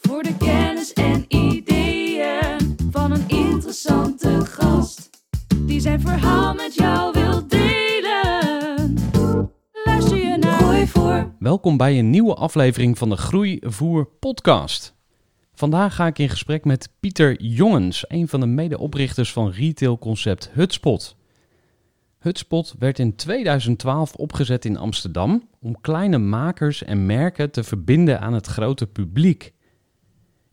Voor de kennis en ideeën van een interessante gast. Die zijn verhaal met jou wil delen. Luister je naar Gooi voor. Welkom bij een nieuwe aflevering van de Groeivoer podcast. Vandaag ga ik in gesprek met Pieter Jongens, een van de medeoprichters van retailconcept Hutspot. Hutspot werd in 2012 opgezet in Amsterdam om kleine makers en merken te verbinden aan het grote publiek.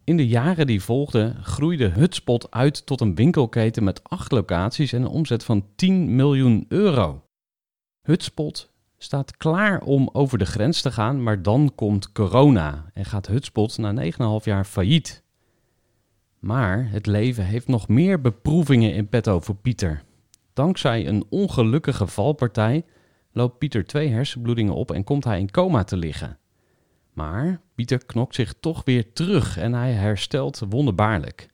In de jaren die volgden groeide Hutspot uit tot een winkelketen met acht locaties en een omzet van 10 miljoen euro. Hutspot staat klaar om over de grens te gaan, maar dan komt corona en gaat Hutspot na 9,5 jaar failliet. Maar het leven heeft nog meer beproevingen in petto voor Pieter. Dankzij een ongelukkige valpartij loopt Pieter twee hersenbloedingen op en komt hij in coma te liggen. Maar Pieter knokt zich toch weer terug en hij herstelt wonderbaarlijk.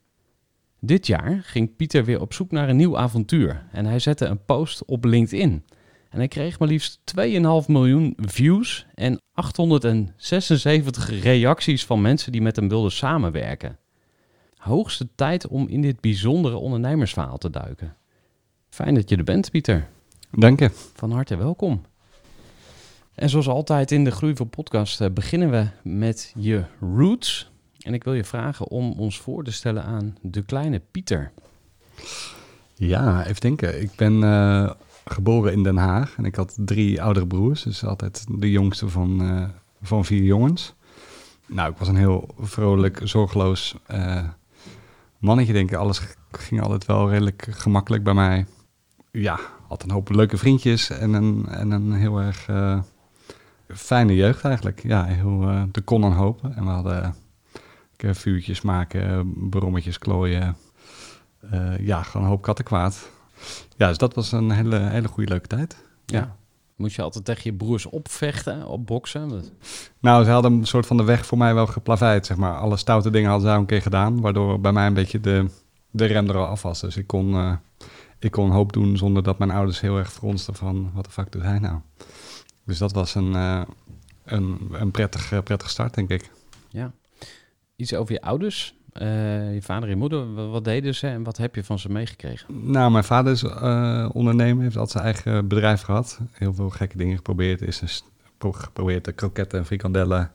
Dit jaar ging Pieter weer op zoek naar een nieuw avontuur en hij zette een post op LinkedIn. En hij kreeg maar liefst 2,5 miljoen views en 876 reacties van mensen die met hem wilden samenwerken. Hoogste tijd om in dit bijzondere ondernemersverhaal te duiken. Fijn dat je er bent, Pieter. Dank je. Van harte welkom. En zoals altijd in de Groei voor Podcast eh, beginnen we met je roots. En ik wil je vragen om ons voor te stellen aan de kleine Pieter. Ja, even denken. Ik ben eh, geboren in Den Haag en ik had drie oudere broers. Dus altijd de jongste van, eh, van vier jongens. Nou, ik was een heel vrolijk, zorgeloos mannetje, denk ik. Alles ging altijd wel redelijk gemakkelijk bij mij. Ja, had een hoop leuke vriendjes en een, en een heel erg eh, fijne jeugd eigenlijk. Ja, heel, eh er kon een hoop. En we hadden eh, vuurtjes maken, brommetjes klooien. Ja, gewoon een hoop kattenkwaad. Ja, dus dat was een hele, hele goede leuke tijd. Ja. Moet je altijd tegen je broers opvechten, opboksen? Nou, ze hadden een soort van de weg voor mij wel geplaveid, zeg maar. Alle stoute dingen hadden ze al een keer gedaan, waardoor bij mij een beetje de, de rem er al af was. Dus ik kon, ik kon een hoop doen zonder dat mijn ouders heel erg fronsten van, wat de fuck doet hij nou? Dus dat was een, eh, een, een prettig, eh, prettige start, denk ik. Ja. Iets over je ouders. Eh, je vader en je moeder, wa- wat deden ze en wat heb je van ze meegekregen? Nou, mijn vader is ondernemer, heeft altijd zijn eigen bedrijf gehad. Heel veel gekke dingen geprobeerd. Is pro- geprobeerd de kroketten en frikandellen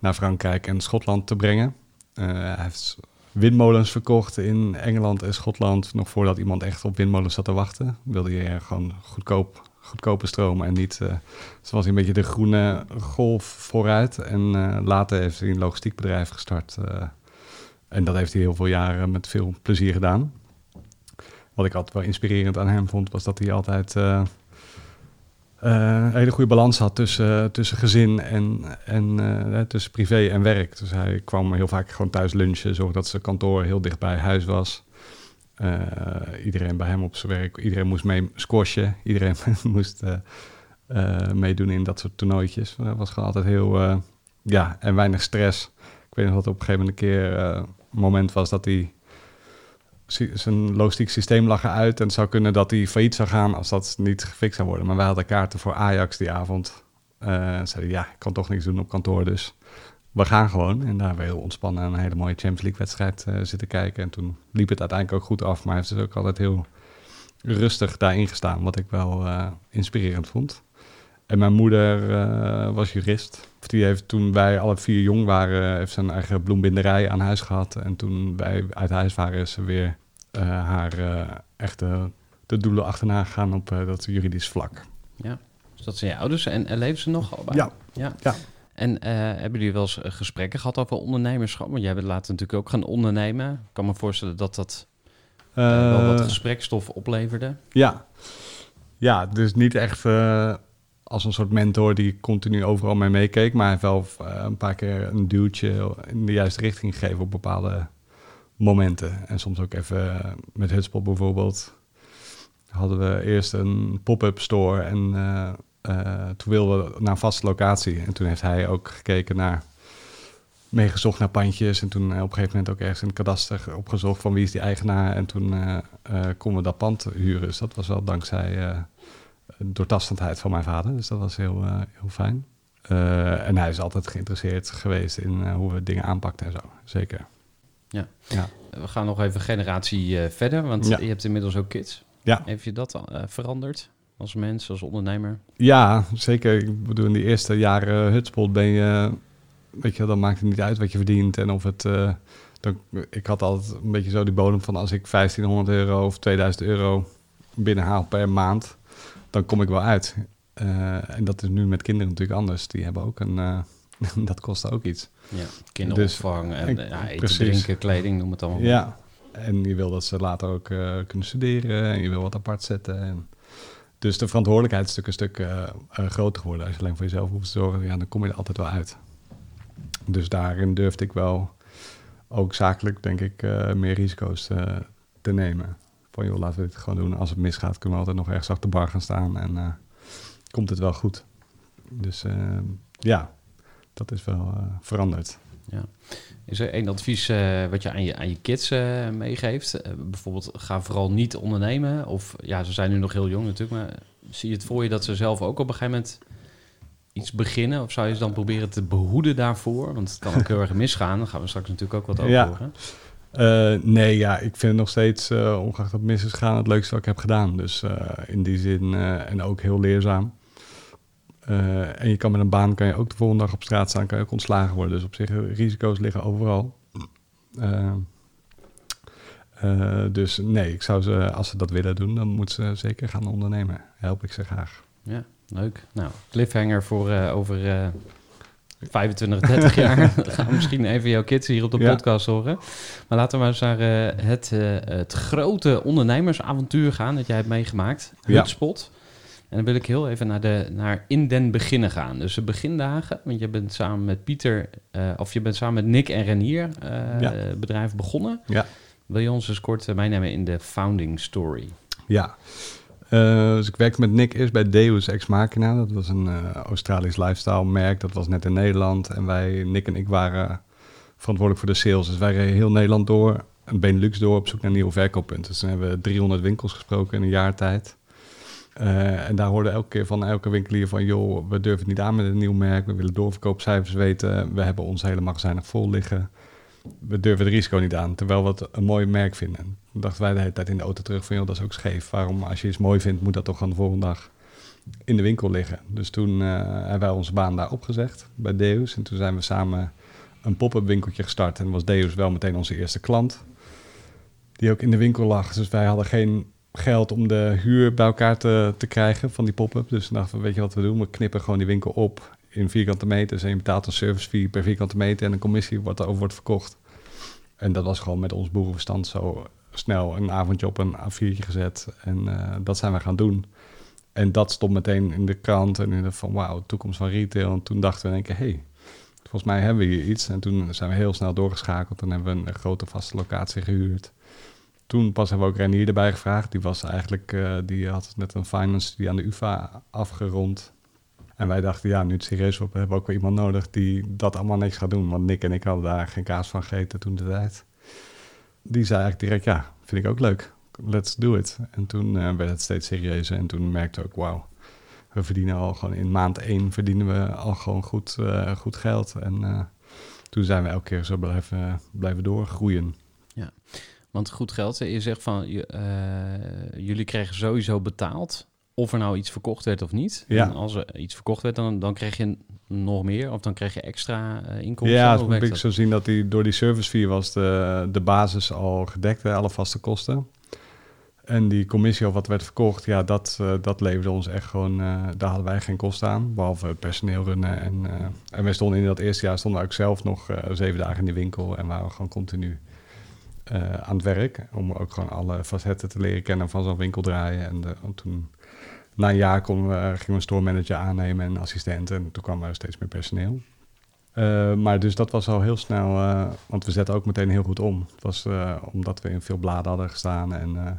naar Frankrijk en Schotland te brengen. Hij heeft windmolens verkocht in Engeland en Schotland. Nog voordat iemand echt op windmolens zat te wachten. Wilde je gewoon goedkoop, goedkope stromen en niet... eh zoals een beetje de groene golf vooruit. En eh, later heeft hij een logistiekbedrijf gestart... eh, en dat heeft hij heel veel jaren met veel plezier gedaan. Wat ik altijd wel inspirerend aan hem vond, was dat hij altijd een hele goede balans had tussen, tussen gezin en, en eh, tussen privé en werk. Dus hij kwam heel vaak gewoon thuis lunchen, zorgde dat zijn kantoor heel dicht bij huis was. Eh, iedereen bij hem op zijn werk, iedereen moest mee squashen, iedereen moest eh, eh, meedoen in dat soort toernooitjes. Dat was gewoon altijd heel, eh, ja, en weinig stress. Ik weet nog dat op een gegeven moment een keer eh, moment was dat hij zijn logistiek systeem lag eruit en het zou kunnen dat hij failliet zou gaan als dat niet gefixt zou worden. Maar wij hadden kaarten voor Ajax die avond. En zeiden ja, ik kan toch niks doen op kantoor, dus we gaan gewoon. En daar hebben we heel ontspannen een hele mooie Champions League wedstrijd eh, zitten kijken. En toen liep het uiteindelijk ook goed af, maar hij heeft dus ook altijd heel rustig daarin gestaan, wat ik wel eh, inspirerend vond. En mijn moeder was jurist. Die heeft toen wij alle vier jong waren, heeft zijn eigen bloembinderij aan huis gehad. En toen wij uit huis waren, is ze weer haar eh, echte de doelen achterna gegaan op eh, dat juridisch vlak. Ja. Dus dat zijn je ouders. En, en leven ze nog allebei? Ja. ja. Ja. En eh, hebben jullie wel eens eh, gesprekken gehad over ondernemerschap? Want jij bent later natuurlijk ook gaan ondernemen. Ik kan me voorstellen dat dat eh, wel wat Eh, gesprekstof opleverde. Ja. Ja, dus niet echt eh, als een soort mentor die continu overal mee meekeek. Maar hij heeft wel eh, een paar keer een duwtje in de juiste richting gegeven op bepaalde momenten. En soms ook even eh, met Hutspot bijvoorbeeld. Hadden we eerst een pop-up store en eh, eh, toen wilden we naar een vaste locatie. En toen heeft hij ook gekeken naar, meegezocht naar pandjes. En toen op een gegeven moment ook ergens in het kadaster opgezocht van wie is die eigenaar. En toen eh, konden we dat pand huren. Dus dat was wel dankzij doortastendheid van mijn vader. Dus dat was heel, heel fijn. En hij is altijd geïnteresseerd geweest in hoe we dingen aanpakten en zo. Zeker. Ja. Ja. We gaan nog even generatie eh, verder, want Ja. je hebt inmiddels ook kids. Ja. Heeft je dat eh, veranderd als mens, als ondernemer? Ja, zeker. Ik bedoel, in die eerste jaren hutspot ben je... Weet je, dan maakt het niet uit wat je verdient en of het... eh, dan, ik had altijd een beetje zo die bodem van als ik 1500 euro of 2000 euro binnenhaal per maand, dan kom ik wel uit. Eh, en dat is nu met kinderen natuurlijk anders. Die hebben ook een... eh, dat kost ook iets. Ja, kinderopvang, en, ik- ja, eten, precies. drinken, kleding, noem het allemaal. Ja, en je wil dat ze later ook eh, kunnen studeren en je wil wat apart zetten. En dus de verantwoordelijkheid is natuurlijk een stuk eh, eh, groter geworden. Als je alleen voor jezelf hoeft te zorgen, ja, dan kom je er altijd wel uit. Dus daarin durfde ik wel ook zakelijk, denk ik, eh, meer risico's eh, te nemen. Van joh, laten we dit gewoon doen. Als het misgaat, kunnen we altijd nog ergens achter de bar gaan staan en eh, komt het wel goed. Dus eh, ja, dat is wel eh, veranderd. Is er één advies eh, wat je aan je, aan je kids eh, meegeeft? Bijvoorbeeld, ga vooral niet ondernemen. Of ja, ze zijn nu nog heel jong natuurlijk, maar zie je het voor je dat ze zelf ook op een gegeven moment iets beginnen? Of zou je ze dan proberen te behoeden daarvoor? Want het kan ook heel erg misgaan. Daar gaan we straks natuurlijk ook wat over Ja. horen. Nee, ja, ik vind het nog steeds, eh ongeacht dat mis is gegaan, het leukste wat ik heb gedaan. Dus in die zin, en ook heel leerzaam. Eh, en je kan met een baan, kan je ook de volgende dag op straat staan, kan je ook ontslagen worden. Dus op zich, eh, risico's liggen overal. Eh, dus nee, ik zou ze, als ze dat willen doen, dan moeten ze zeker gaan ondernemen. Help ik ze graag. Ja, leuk. Nou, cliffhanger voor over eh 25, 30 jaar. Dan gaan we misschien even jouw kids hier op de Ja. podcast horen. Maar laten we maar eens naar het, het grote ondernemersavontuur gaan dat jij hebt meegemaakt. Ja. En dan wil ik heel even naar, de, naar in den beginnen gaan. Dus de begindagen, want je bent samen met Pieter, eh, of je bent samen met Nick en Renier Ja. bedrijf begonnen. Ja. Wil je ons eens kort eh, meenemen in de founding story? Ja. Dus ik werkte met Nick eerst bij Deus Ex Machina. Dat was een Australisch lifestyle merk. Dat was net in Nederland. En wij, Nick en ik, waren verantwoordelijk voor de sales. Dus wij reden heel Nederland door, een Benelux door, op zoek naar nieuwe verkooppunten. Dus toen hebben we 300 winkels gesproken in een jaar tijd. Eh, en daar hoorde elke keer van elke winkelier van... joh, we durven het niet aan met een nieuw merk. We willen doorverkoopcijfers weten. We hebben ons hele magazijn nog vol liggen. We durven het risico niet aan, terwijl we het een mooi merk vinden. Toen dachten wij de hele tijd in de auto terug van... joh, dat is ook scheef. Waarom, als je iets mooi vindt, moet dat toch aan de volgende dag in de winkel liggen. Dus toen eh, hebben wij onze baan daar opgezegd bij Deus. En toen zijn we samen een pop-up winkeltje gestart. En was Deus wel meteen onze eerste klant. Die ook in de winkel lag. Dus wij hadden geen geld om de huur bij elkaar te, te krijgen van die pop-up. Dus toen dachten we, weet je wat we doen? We knippen gewoon die winkel op in vierkante meters. En je betaalt een service fee per vierkante meter en een commissie wat erover wordt verkocht. En dat was gewoon met ons boerenverstand zo snel een avondje op een A4'tje gezet. En eh, dat zijn we gaan doen. En dat stond meteen in de krant en in de van wauw, toekomst van retail. En toen dachten we in één keer, hey, volgens mij hebben we hier iets. En toen zijn we heel snel doorgeschakeld. Toen hebben we een grote vaste locatie gehuurd. Toen pas hebben we ook Renier erbij gevraagd. Die was eigenlijk, eh, die had net een finance die aan de UvA afgerond. En wij dachten, ja, nu het serieus wordt, hebben we ook wel iemand nodig die dat allemaal niks gaat doen. Want Nick en ik hadden daar geen kaas van gegeten toen de tijd. Die zei eigenlijk direct, ja, vind ik ook leuk. Let's do it. En toen eh, werd het steeds serieuzer. En toen merkte ik ook, wauw, we verdienen al gewoon in maand één verdienen we al gewoon goed, eh, goed geld. En toen zijn we elke keer zo blijven, blijven doorgroeien. Want goed geld, je zegt van, eh, jullie kregen sowieso betaald of er nou iets verkocht werd of niet. Ja. En als er iets verkocht werd, dan, dan kreeg je nog meer of dan kreeg je extra eh, inkomsten. Ja, het moet ik zo zien dat die, door die service fee was de, de basis al gedekt, hè, alle vaste kosten. En die commissie of wat werd verkocht, ja, dat, eh, dat leverde ons echt gewoon, daar hadden wij geen kosten aan. Behalve personeel runnen. En, en wij stonden in dat eerste jaar, stonden ook zelf nog zeven dagen in die winkel. En waren we gewoon continu eh, aan het werk. Om ook gewoon alle facetten te leren kennen van zo'n winkel draaien. En toen, na een jaar we, gingen we een store manager aannemen en assistenten. En toen kwam er steeds meer personeel. Eh, maar dus dat was al heel snel, eh, want we zetten ook meteen heel goed om. Het was eh, omdat we in veel bladen hadden gestaan. En eh,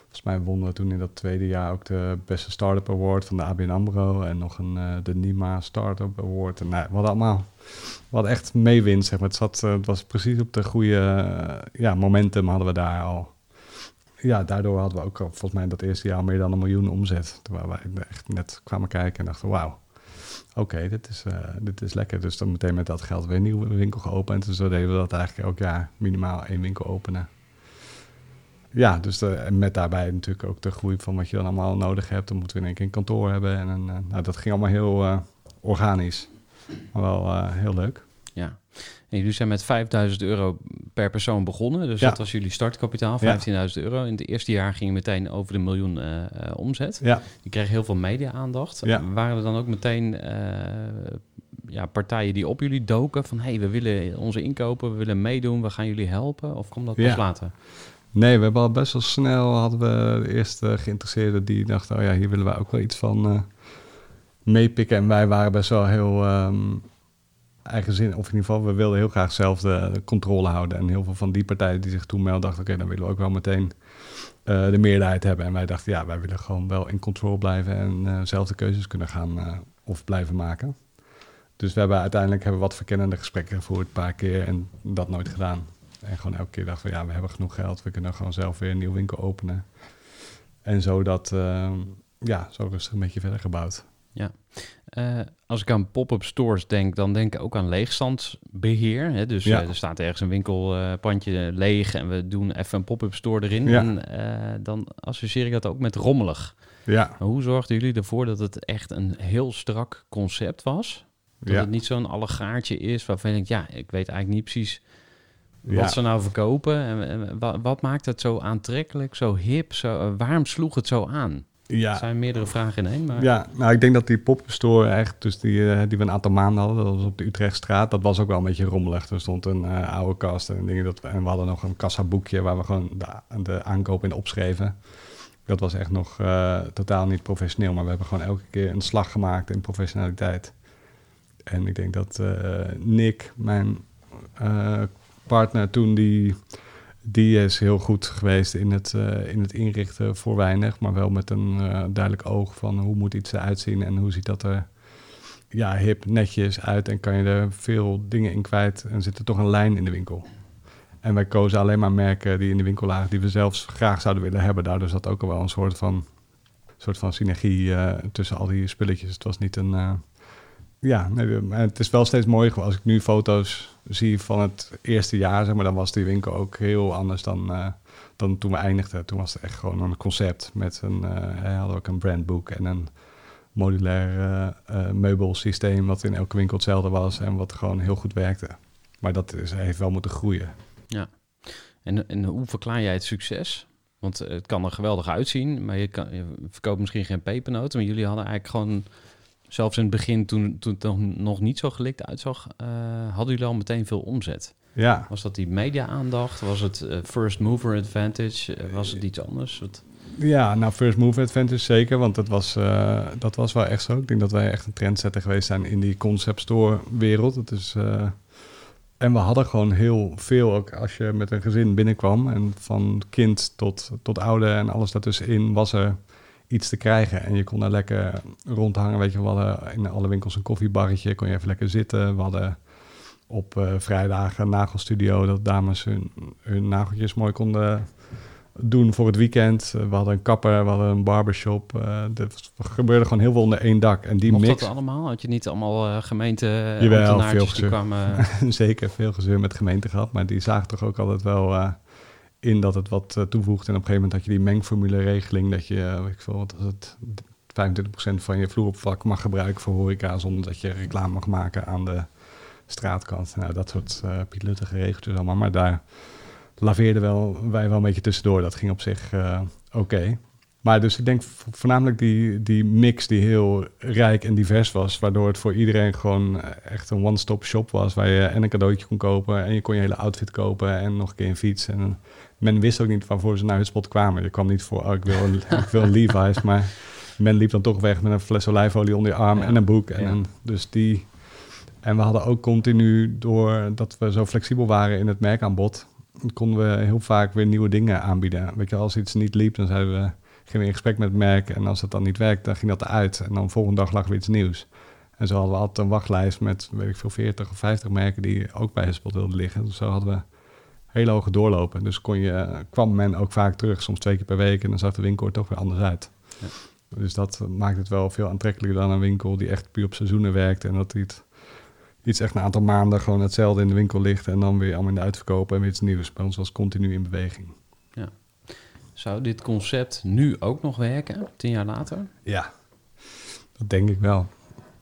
volgens mij wonnen we toen in dat tweede jaar ook de beste Startup Award van de ABN AMRO. En nog een, eh, de NIMA Startup Award. En nou, we allemaal, hadden echt meewinst. Zeg maar. het, zat, eh, het was precies op de goede eh, ja, momentum hadden we daar al. Ja, daardoor hadden we ook volgens mij dat eerste jaar meer dan een miljoen omzet. Terwijl wij echt net kwamen kijken en dachten, wauw. Oké, dit, is, eh, dit is lekker. Dus dan meteen met dat geld weer een nieuwe winkel geopend. Dus zo deden we dat eigenlijk elk jaar minimaal één winkel openen. Ja, dus en met daarbij natuurlijk ook de groei van wat je dan allemaal nodig hebt. Dan moeten we in één keer een kantoor hebben. En een, nou, dat ging allemaal heel organisch. Maar wel eh, heel leuk. Ja. En jullie zijn met 5000 euro per persoon begonnen. Dus Ja. dat was jullie startkapitaal, Ja. 15.000 euro. In het eerste jaar ging je meteen over de miljoen eh, eh, omzet. Ja, Je kreeg heel veel media-aandacht. Ja. Waren er dan ook meteen ja, partijen die op jullie doken? Van, hé, hey, we willen onze inkopen, we willen meedoen, we gaan jullie helpen? Of kwam dat pas later? Nee, we hebben al best wel snel hadden we de eerste geïnteresseerden die dachten, oh ja, hier willen wij ook wel iets van meepikken. En wij waren best wel heel ehm eigenzin, of in ieder geval, we wilden heel graag zelf de, controle houden. En heel veel van die partijen die zich toen melden, dachten, oké, dan willen we ook wel meteen eh, de meerderheid hebben. En wij dachten, ja, wij willen gewoon wel in control blijven en eh, zelf de keuzes kunnen gaan eh, of blijven maken. Dus we hebben uiteindelijk hebben wat verkennende gesprekken gevoerd, een paar keer, en dat nooit gedaan. En gewoon elke keer dachten ja, we hebben genoeg geld. We kunnen gewoon zelf weer een nieuwe winkel openen. En zo dat, eh, ja, zo rustig een beetje verder gebouwd. Eh, als ik aan pop-up stores denk, dan denk ik ook aan leegstandsbeheer. Hè? Dus Ja. eh, er staat ergens een winkelpandje leeg en we doen even een pop-up store erin. Ja. En eh, dan associeer ik dat ook met rommelig. Ja, Maar hoe zorgden jullie ervoor dat het echt een heel strak concept was? Dat ja, het niet zo'n allegaartje is waarvan je denkt, ja, ik weet eigenlijk niet precies wat ja. ze nou verkopen. En, en wa- wat, maakt het zo aantrekkelijk, zo hip? Zo, waarom sloeg het zo aan? Er ja. zijn meerdere vragen in één, maar... Ja, nou ik denk dat die pop-up store echt, dus die, eh, die we een aantal maanden hadden, dat was op de Utrechtstraat, dat was ook wel een beetje rommelig. Er stond een eh, oude kast en dingen dat, en we hadden nog een kassaboekje waar we gewoon de, de aankoop in opschreven. Dat was echt nog eh, totaal niet professioneel, maar we hebben gewoon elke keer een slag gemaakt in professionaliteit. En ik denk dat Nick, mijn partner toen, die, die is heel goed geweest in het, eh, in het inrichten voor weinig, maar wel met een eh, duidelijk oog van hoe moet iets eruit zien en hoe ziet dat er ja, hip, netjes uit en kan je er veel dingen in kwijt en zit er toch een lijn in de winkel. En wij kozen alleen maar merken die in de winkel lagen die we zelfs graag zouden willen hebben. Daardoor zat ook al wel een soort van, soort van synergie eh, tussen al die spulletjes. Het was niet een... ja, het is wel steeds mooier. geworden. Als ik nu foto's zie van het eerste jaar, zeg maar, dan was die winkel ook heel anders dan, eh, dan toen we eindigden. Toen was het echt gewoon een concept met een, hè, hadden ook een brandboek en een modulair eh, meubelsysteem wat in elke winkel hetzelfde was en wat gewoon heel goed werkte. Maar dat is, heeft wel moeten groeien. En, en hoe verklaar jij het succes? Want het kan er geweldig uitzien, maar je, kan, je verkoopt misschien geen pepernoten. Maar jullie hadden eigenlijk gewoon, zelfs in het begin, toen, toen het nog- nog niet zo gelikt uitzag, eh, hadden jullie al meteen veel omzet. Ja, Was dat die media-aandacht? Was het eh, first mover advantage? Eh, was het iets anders? Wat- Ja, nou, First Move Advantage zeker, want dat was, dat was wel echt zo. Ik denk dat wij echt een trendsetter geweest zijn in die concept store wereld. Het is, en we hadden gewoon heel veel, ook als je met een gezin binnenkwam... en van kind tot, tot ouder en alles daartussenin was er iets te krijgen. En je kon daar lekker rondhangen. Weet je, we hadden in alle winkels een koffiebarretje, kon je even lekker zitten. We hadden op eh, vrijdagen een nagelstudio, dat dames hun, hun nageltjes mooi konden doen voor het weekend. Eh, We hadden een kapper, we hadden een barbershop. eh er gebeurde gewoon heel veel onder één dak. En die Mocht mix, dat allemaal? Had je niet allemaal eh gemeente Jawel, veel die kwamen... zeker veel gezeur met gemeente gehad, maar die zagen toch ook altijd wel in dat het wat eh, toevoegt. En op een gegeven moment had je die mengformule regeling dat je, eh, weet ik veel, wat was het, 25% van je vloeroppervlak mag gebruiken voor horeca zonder dat je reclame mag maken aan de straatkant. Nou, dat soort uh, pietluttige regeltjes allemaal. Maar daar laveerden wel, wij wel een beetje tussendoor. Dat ging op zich oké. Maar dus ik denk voornamelijk die, die mix die heel rijk en divers was, waardoor het voor iedereen gewoon echt een one-stop shop was, waar je en een cadeautje kon kopen en je kon je hele outfit kopen en nog een keer een fiets. En men wist ook niet waarvoor ze naar het spot kwamen. Je kwam niet voor, oh, ik wil een, ik wil een Levi's, maar men liep dan toch weg met een fles olijfolie onder je arm Ja. en een boek. En Ja. dus die... En we hadden ook continu, doordat we zo flexibel waren in het merkaanbod, konden we heel vaak weer nieuwe dingen aanbieden. Weet je, als iets niet liep, dan zeiden we, gingen we in gesprek met het merk. En als het dan niet werkte, dan ging dat eruit. En dan de volgende dag lag weer iets nieuws. En zo hadden we altijd een wachtlijst met, weet ik veel, 40 of 50 merken die ook bij Hespot wilden liggen. Dus zo hadden we hele hoge doorlopen. Dus kon je, kwam men ook vaak terug, soms twee keer per week. En dan zag de winkel er toch weer anders uit. Ja. Dus dat maakt het wel veel aantrekkelijker dan een winkel die echt puur op seizoenen werkt. En dat iets, iets echt een aantal maanden gewoon hetzelfde in de winkel ligt. En dan weer allemaal in de uitverkoop en weer iets nieuws. Bij ons was continu in beweging. Zou dit concept nu ook nog werken, tien jaar later? Ja, dat denk ik wel.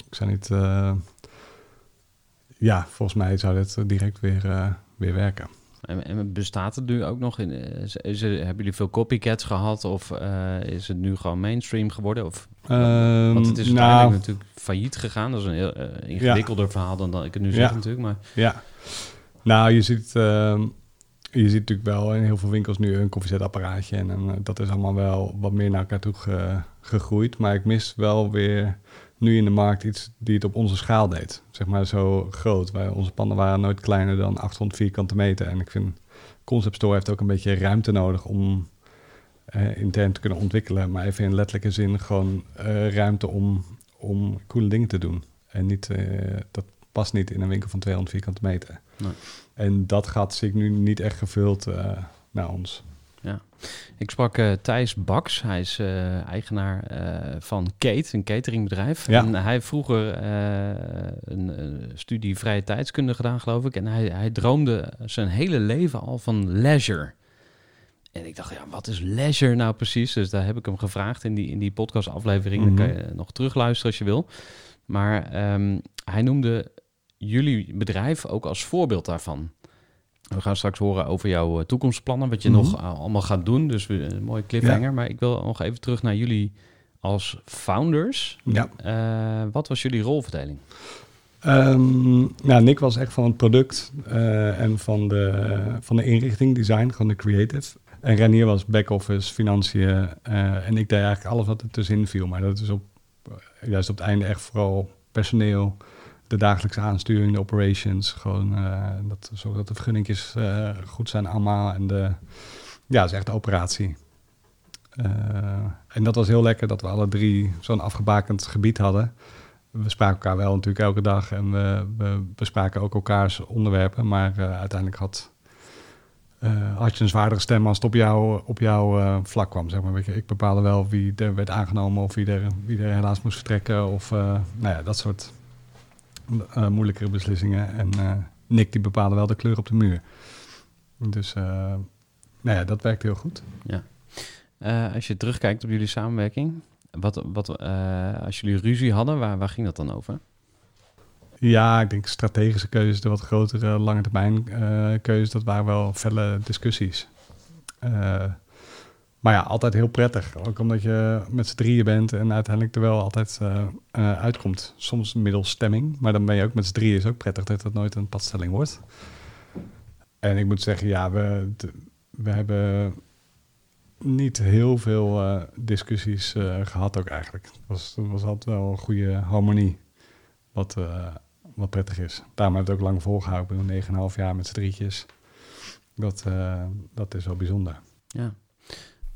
Ik zou niet... eh, Ja, volgens mij zou dit direct weer, eh, weer werken. En, en bestaat het nu ook nog? In, eh, is, is er- hebben jullie veel copycats gehad of eh, is het nu gewoon mainstream geworden? Of, want het is Ehm, uiteindelijk nou, natuurlijk failliet gegaan. Dat is een heel eh, ingewikkelder verhaal dan dat ik het nu zeg Ja. natuurlijk. Maar Ja, nou je ziet, ehm, je ziet natuurlijk wel in heel veel winkels nu een koffiezetapparaatje. En, dat is allemaal wel wat meer naar elkaar toe ge- gegroeid. Maar ik mis wel weer nu in de markt iets die het op onze schaal deed. Zeg maar zo groot. Wij, onze panden waren nooit kleiner dan 800 vierkante meter. En ik vind Concept Store heeft ook een beetje ruimte nodig om eh, intern te kunnen ontwikkelen. Maar even in letterlijke zin gewoon eh, ruimte om, om coole dingen te doen. En niet, eh, dat past niet in een winkel van 200 vierkante meter. Nee. En dat gat zie ik nu niet echt gevuld naar ons. Ik sprak eh, Thijs Baks. Hij is eh, eigenaar eh, van Kate, een cateringbedrijf. Ja. En hij heeft vroeger een, een studie vrije tijdskunde gedaan, geloof ik. En hij, hij droomde zijn hele leven al van leisure. En ik dacht, ja, wat is leisure nou precies? Dus daar heb ik hem gevraagd in die, in die podcastaflevering. Mhm. Dan kan je nog terugluisteren als je wil. Maar ehm, hij noemde jullie bedrijf ook als voorbeeld daarvan. We gaan straks horen over jouw eh, toekomstplannen, wat je Mhm. nog eh, allemaal gaat doen. Dus een mooie cliffhanger. Maar ik wil nog even terug naar jullie als founders. Ja. Eh, wat was jullie rolverdeling? Ehm, nou, Nick was echt van het product en van de, van de inrichting, design, gewoon de creative. En Renier was back-office, financiën. en ik deed eigenlijk alles wat er tussenin viel. Maar dat is op, juist op het einde echt vooral personeel, de dagelijkse aansturing, de operations. Gewoon eh, dat, zorgen dat de vergunningjes eh, goed zijn allemaal. En de, ja, is echt de operatie. Eh, en dat was heel lekker dat we alle drie zo'n afgebakend gebied hadden we spraken elkaar wel natuurlijk elke dag en we, we bespraken ook elkaars onderwerpen. Maar uiteindelijk had, had je een zwaardere stem als het op, jou, op jouw eh, vlak kwam. Zeg maar. Ik bepaalde wel wie er werd aangenomen of wie er, wie er helaas moest vertrekken. Of nou ja, dat soort eh, moeilijkere beslissingen. En eh, Nick die bepaalde wel de kleur op de muur. Dus eh, nou ja, dat werkt heel goed. Eh, als je terugkijkt op jullie samenwerking, wat, wat, als jullie ruzie hadden, waar, waar ging dat dan over? Ja, ik denk strategische keuzes, de wat grotere lange termijn keuzes, dat waren wel felle discussies. Maar ja, altijd heel prettig. Ook omdat je met z'n drieën bent en uiteindelijk er wel altijd eh, eh, uitkomt. Soms middels stemming, maar dan ben je ook met z'n drieën. Is ook prettig dat het nooit een padstelling wordt. En ik moet zeggen, ja, we, we hebben niet heel veel eh, discussies eh, gehad ook eigenlijk. Het was, was altijd wel een goede harmonie. Wat, wat prettig is. Daarom heb ik het ook lang volgehouden. Ik ben 9,5 jaar met z'n drietjes. Dat, dat is wel bijzonder. Ja.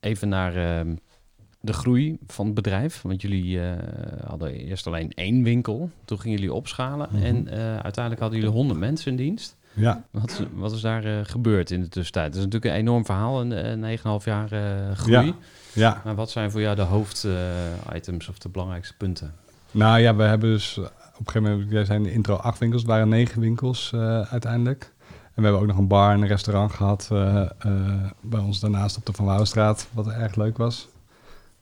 Even naar uh, de groei van het bedrijf. Want jullie uh, hadden eerst alleen één winkel. Toen gingen jullie opschalen. Mm -hmm. En uh, uiteindelijk hadden jullie 100 mensen in dienst. Ja. Wat, wat is daar uh, gebeurd in de tussentijd? Het is natuurlijk een enorm verhaal, een, een 9,5 jaar groei. Ja. ja. Maar wat zijn voor jou de hoofditems of de belangrijkste punten? Nou ja, we hebben dus op een gegeven moment, jij zei in de intro acht winkels, waren negen winkels uiteindelijk. We hebben ook nog een bar en een restaurant gehad bij ons daarnaast op de Van Wouwstraat, wat erg leuk was.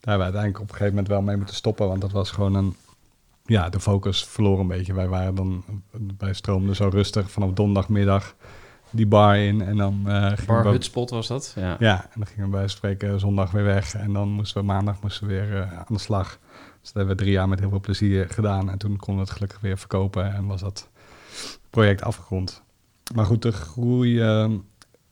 Daar hebben we uiteindelijk op een gegeven moment wel mee moeten stoppen, want dat was gewoon een... Ja, de focus verloor een beetje. Wij waren dan, bij stroomde zo rustig vanaf donderdagmiddag die bar in en dan... Uh, bar we, Hutspot was dat? Ja. ja, en dan gingen we bij spreken zondag weer weg en dan moesten we maandag moesten we weer uh, aan de slag. Dus dat hebben we drie jaar met heel veel plezier gedaan en toen konden we het gelukkig weer verkopen en was dat project afgerond. Maar goed, de groei uh,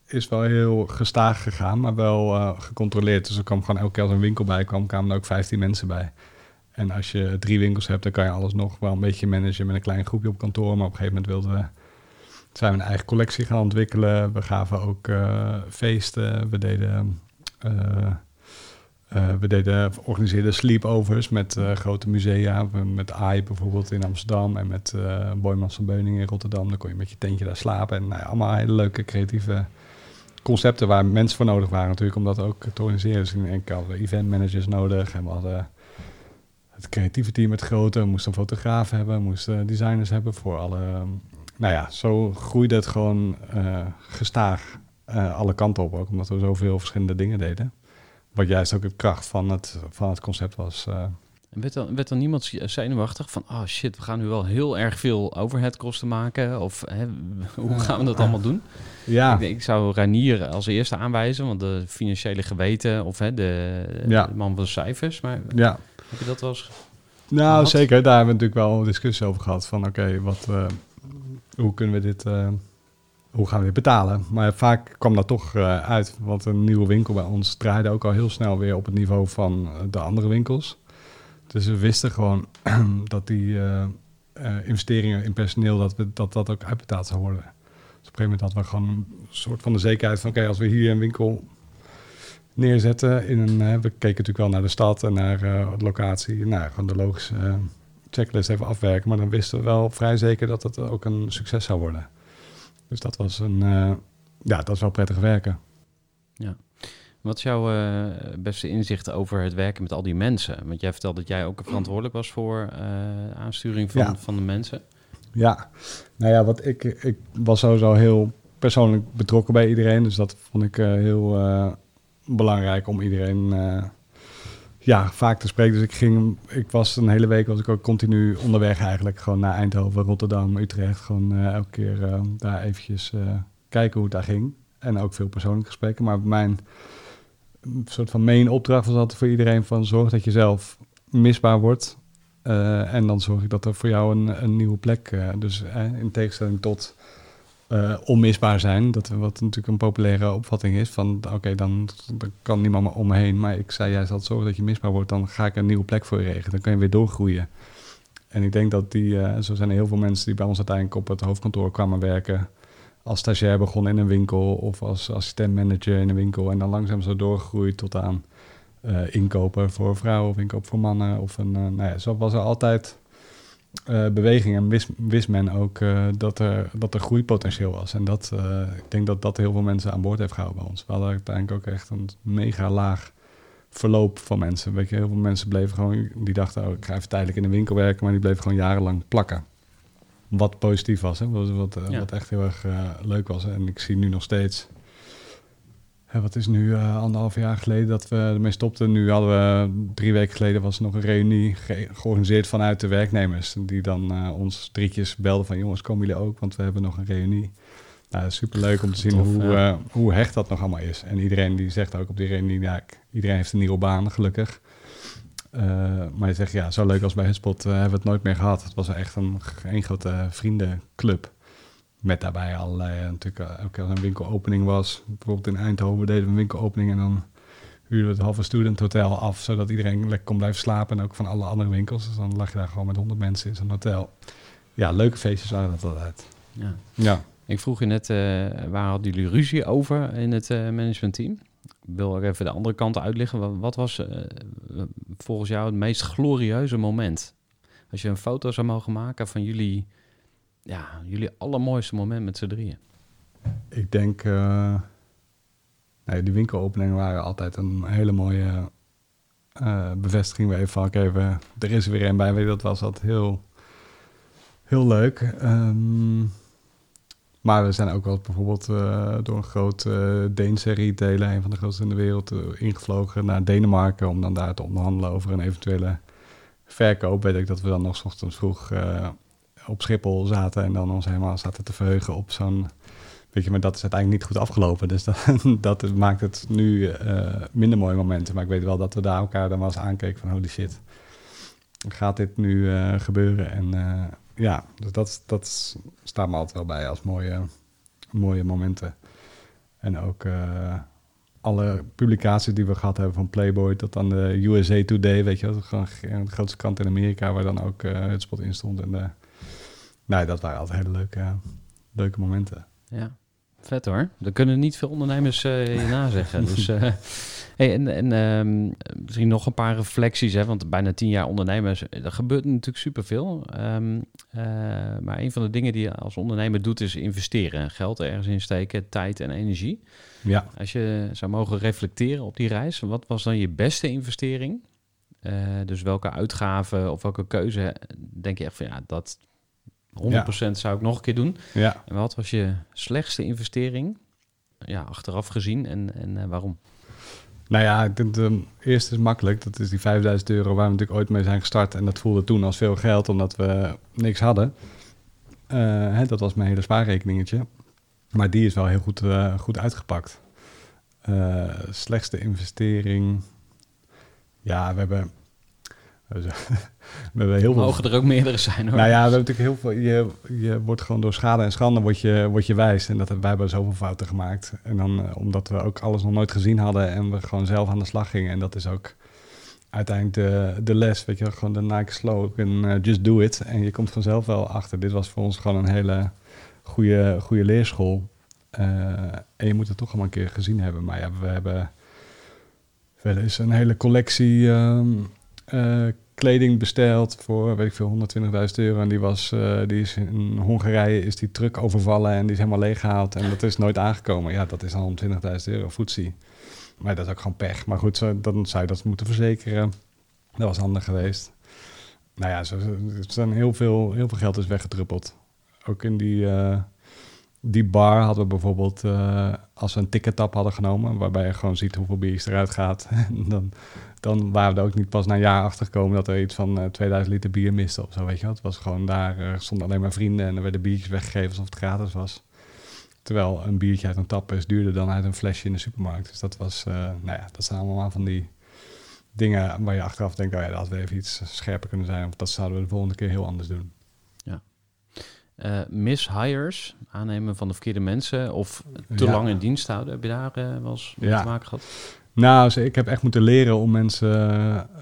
is wel heel gestaag gegaan, maar wel uh, gecontroleerd. Dus er kwam gewoon elke keer als een winkel bij kwam, kwamen er ook 15 mensen bij. En als je drie winkels hebt, dan kan je alles nog wel een beetje managen met een klein groepje op kantoor. Maar op een gegeven moment wilden we, zijn we een eigen collectie gaan ontwikkelen. We gaven ook uh, feesten. We deden, uh, uh, we deden organiseerden sleepovers met grote musea. Met AI bijvoorbeeld in Amsterdam en met uh, Boymans van Beuningen in Rotterdam. Dan kon je met je tentje daar slapen. En nou ja, allemaal hele leuke creatieve concepten waar mensen voor nodig waren natuurlijk om dat ook te organiseren. Dus in enkel hadden we event managers nodig en we hadden het creatieve team het grote. We moesten een fotograaf hebben, moesten designers hebben voor alle... Nou ja, zo groeide het gewoon gestaag alle kanten op ook, omdat we zoveel verschillende dingen deden. Wat juist ook het kracht van het, van het concept was. Uh, en werd dan, werd dan niemand zenuwachtig van, oh shit, we gaan nu wel heel erg veel overheadkosten maken? Of hè, hoe gaan we dat allemaal doen? Ja. Ik, ik, zou Ranier als eerste aanwijzen, want de financiële geweten of hè, de, ja. de man van de cijfers. Maar ja. heb je dat wel eens Nou, gehad? zeker. Daar hebben we natuurlijk wel een discussie over gehad. Van oké, okay, wat, uh, hoe kunnen we dit, uh, hoe gaan we betalen? Maar vaak kwam dat toch uh, uit. Want een nieuwe winkel bij ons draaide ook al heel snel weer op het niveau van de andere winkels. Dus we wisten gewoon dat die investeringen in personeel, dat, we, dat dat ook uitbetaald zou worden. Dus op een gegeven moment hadden we gewoon een soort van de zekerheid van... oké, als we hier een winkel neerzetten in een... We keken natuurlijk wel naar de stad en naar de locatie. Nou, gewoon de logische checklist even afwerken. Maar dan wisten we wel vrij zeker dat het ook een succes zou worden. Dus dat was een... ja, dat is wel prettig werken. Ja. Wat is jouw uh, beste inzicht over het werken met al die mensen? Want jij vertelde dat jij ook verantwoordelijk was voor uh, aansturing van, ja. van de mensen. Ja, nou ja, wat ik, ik was sowieso heel persoonlijk betrokken bij iedereen. Dus dat vond ik heel belangrijk om iedereen ja, vaak te spreken. Dus ik ging, ik was een hele week was ik ook continu onderweg eigenlijk. Gewoon naar Eindhoven, Rotterdam, Utrecht. Gewoon elke keer daar eventjes kijken hoe het daar ging. En ook veel persoonlijke gesprekken. Maar mijn soort van main opdracht was altijd voor iedereen van zorg dat je zelf misbaar wordt. En dan zorg ik dat er voor jou een, een nieuwe plek, dus in tegenstelling tot onmisbaar zijn, dat wat natuurlijk een populaire opvatting is van oké, dan, kan niemand meer om me heen, maar ik zei juist altijd zorgen dat je misbaar wordt, dan ga ik een nieuwe plek voor je regelen, dan kan je weer doorgroeien. En ik denk dat die, zo zijn heel veel mensen die bij ons uiteindelijk op het hoofdkantoor kwamen werken, als stagiair begonnen in een winkel of als assistent-manager in een winkel en dan langzaam zo doorgroeit tot aan uh, inkopen voor vrouwen of inkoop voor mannen. Of een, uh, nou ja, zo was er altijd uh, beweging en wist, wist men ook dat, er, dat er groeipotentieel was. En dat, ik denk dat dat heel veel mensen aan boord heeft gehouden bij ons. We hadden uiteindelijk ook echt een mega laag verloop van mensen. Weet je, heel veel mensen bleven gewoon, die dachten, oh, ik ga even tijdelijk in de winkel werken, maar die bleven gewoon jarenlang plakken. Wat positief was, hè? Wat, wat, ja. wat echt heel erg leuk was. En ik zie nu nog steeds hè, wat is nu eh, anderhalf jaar geleden dat we ermee stopten. Nu hadden we drie weken geleden was er nog een reunie ge- georganiseerd vanuit de werknemers. Die dan eh, ons drietjes belden van jongens, komen jullie ook? Want we hebben nog een reunie. Nou, super leuk om te zien Tof, hoe, ja. eh, hoe hecht dat nog allemaal is. En iedereen die zegt ook op die reunie, ja, iedereen heeft een nieuwe baan, gelukkig. Maar je zegt, ja, zo leuk als bij Hutspot eh, hebben we het nooit meer gehad. Het was echt een, een grote vriendenclub. Met daarbij allerlei, eh, natuurlijk, eh, elke keer als een winkelopening was. Bijvoorbeeld in Eindhoven deden we een winkelopening en dan huurden we het halve student hotel af, zodat iedereen lekker kon blijven slapen. En ook van alle andere winkels. Dus dan lag je daar gewoon met honderd mensen in zo'n hotel. Ja, leuke feestjes waren dat altijd. Ja. Ja. Ik vroeg je net, eh, waar hadden jullie ruzie over in het eh, managementteam? Ik wil ook even de andere kant uitleggen. Wat, was eh, volgens jou het meest glorieuze moment? Als je een foto zou mogen maken van jullie, ja, jullie allermooiste moment met z'n drieën. Ik denk, eh die winkelopeningen waren altijd een hele mooie eh, bevestiging. Weer van, oké, we- er is er weer een bij. Weet dat was altijd heel, heel leuk. Ehm, maar we zijn ook wel bijvoorbeeld eh, door een groot eh Deense retailer, een van de grootste in de wereld, ingevlogen naar Denemarken om dan daar te onderhandelen over een eventuele verkoop. Weet ik dat we dan nog ochtends vroeg op Schiphol zaten en dan ons helemaal zaten te verheugen op zo'n Weet je, maar dat is uiteindelijk niet goed afgelopen. Dus dat, dat maakt het nu eh, minder mooie momenten. Maar ik weet wel dat we daar elkaar dan wel eens aankeken van holy shit. Gaat dit nu eh, gebeuren? En eh, ja, dus dat, dat staat me altijd wel bij als mooie, mooie momenten. En ook alle publicaties die we gehad hebben van Playboy tot aan de USA Today, weet je wel. Gewoon de grootste krant in Amerika waar dan ook het spot in stond. En de, nee, dat waren altijd hele leuke, leuke momenten. Ja, vet hoor. Daar kunnen niet veel ondernemers eh je nazeggen. dus, eh, hey, en en ehm, misschien nog een paar reflecties, hè, want bijna tien jaar ondernemers, er gebeurt natuurlijk superveel. Ehm eh, maar een van de dingen die je als ondernemer doet, is investeren. Geld ergens in steken, tijd en energie. Ja. Als je zou mogen reflecteren op die reis, wat was dan je beste investering? Eh, dus welke uitgave of welke keuze denk je echt van ja, dat 100% zou ik nog een keer doen? Ja, En wat was je slechtste investering? Ja, achteraf gezien en, en eh, waarom? Nou ja, ik denk, de eerste is makkelijk. Dat is die 5000 euro waar we natuurlijk ooit mee zijn gestart. En dat voelde toen als veel geld, omdat we niks hadden. Eh, hè, dat was mijn hele spaarrekeningetje. Maar die is wel heel goed, eh, goed uitgepakt. Slechtste investering. Ja, we hebben, we hebben heel veel... Mogen er ook meerdere zijn hoor. Nou ja, we hebben natuurlijk heel veel. Je, je wordt gewoon door schade en schande word je, word je wijs. En dat hebben wij hebben zoveel fouten gemaakt. En dan eh, omdat we ook alles nog nooit gezien hadden en we gewoon zelf aan de slag gingen. En dat is ook uiteindelijk de, de les. Weet je, wel, gewoon de Nike slogan: eh, just do it. En je komt vanzelf wel achter. Dit was voor ons gewoon een hele goede, goede leerschool. Eh, en je moet het toch allemaal een keer gezien hebben. Maar ja, we hebben wel eens een hele collectie ehm, eh, kleding besteld voor, weet ik veel, 120.000 euro. En die, was, eh, die is in Hongarije is die truck overvallen en die is helemaal leeggehaald. En dat is nooit aangekomen. Ja, dat is dan 120.000 euro voetzie. Maar dat is ook gewoon pech. Maar goed, zo, dan zou je dat moeten verzekeren. Dat was handig geweest. Nou ja, er zijn heel veel, heel veel geld is weggedruppeld. Ook in die, eh, die bar hadden we bijvoorbeeld, eh, als we een tickettap hadden genomen, waarbij je gewoon ziet hoeveel biertjes eruit gaat, dan, dan waren we er ook niet pas na een jaar achter gekomen dat er iets van eh, 2000 liter bier miste of zo, weet je wel. Het was gewoon daar, eh, stonden alleen maar vrienden en er werden biertjes weggegeven alsof het gratis was. Terwijl een biertje uit een tap is duurder dan uit een flesje in de supermarkt. Dus dat was, eh, nou ja, dat zijn allemaal van die dingen waar je achteraf denkt, oh ja, dat had we even iets scherper kunnen zijn. Of dat zouden we de volgende keer heel anders doen. Eh mishires, aannemen van de verkeerde mensen of te Ja. lang in dienst houden. Heb je daar eh, wel eens mee Ja. te maken gehad? Nou, ze- ik heb echt moeten leren om mensen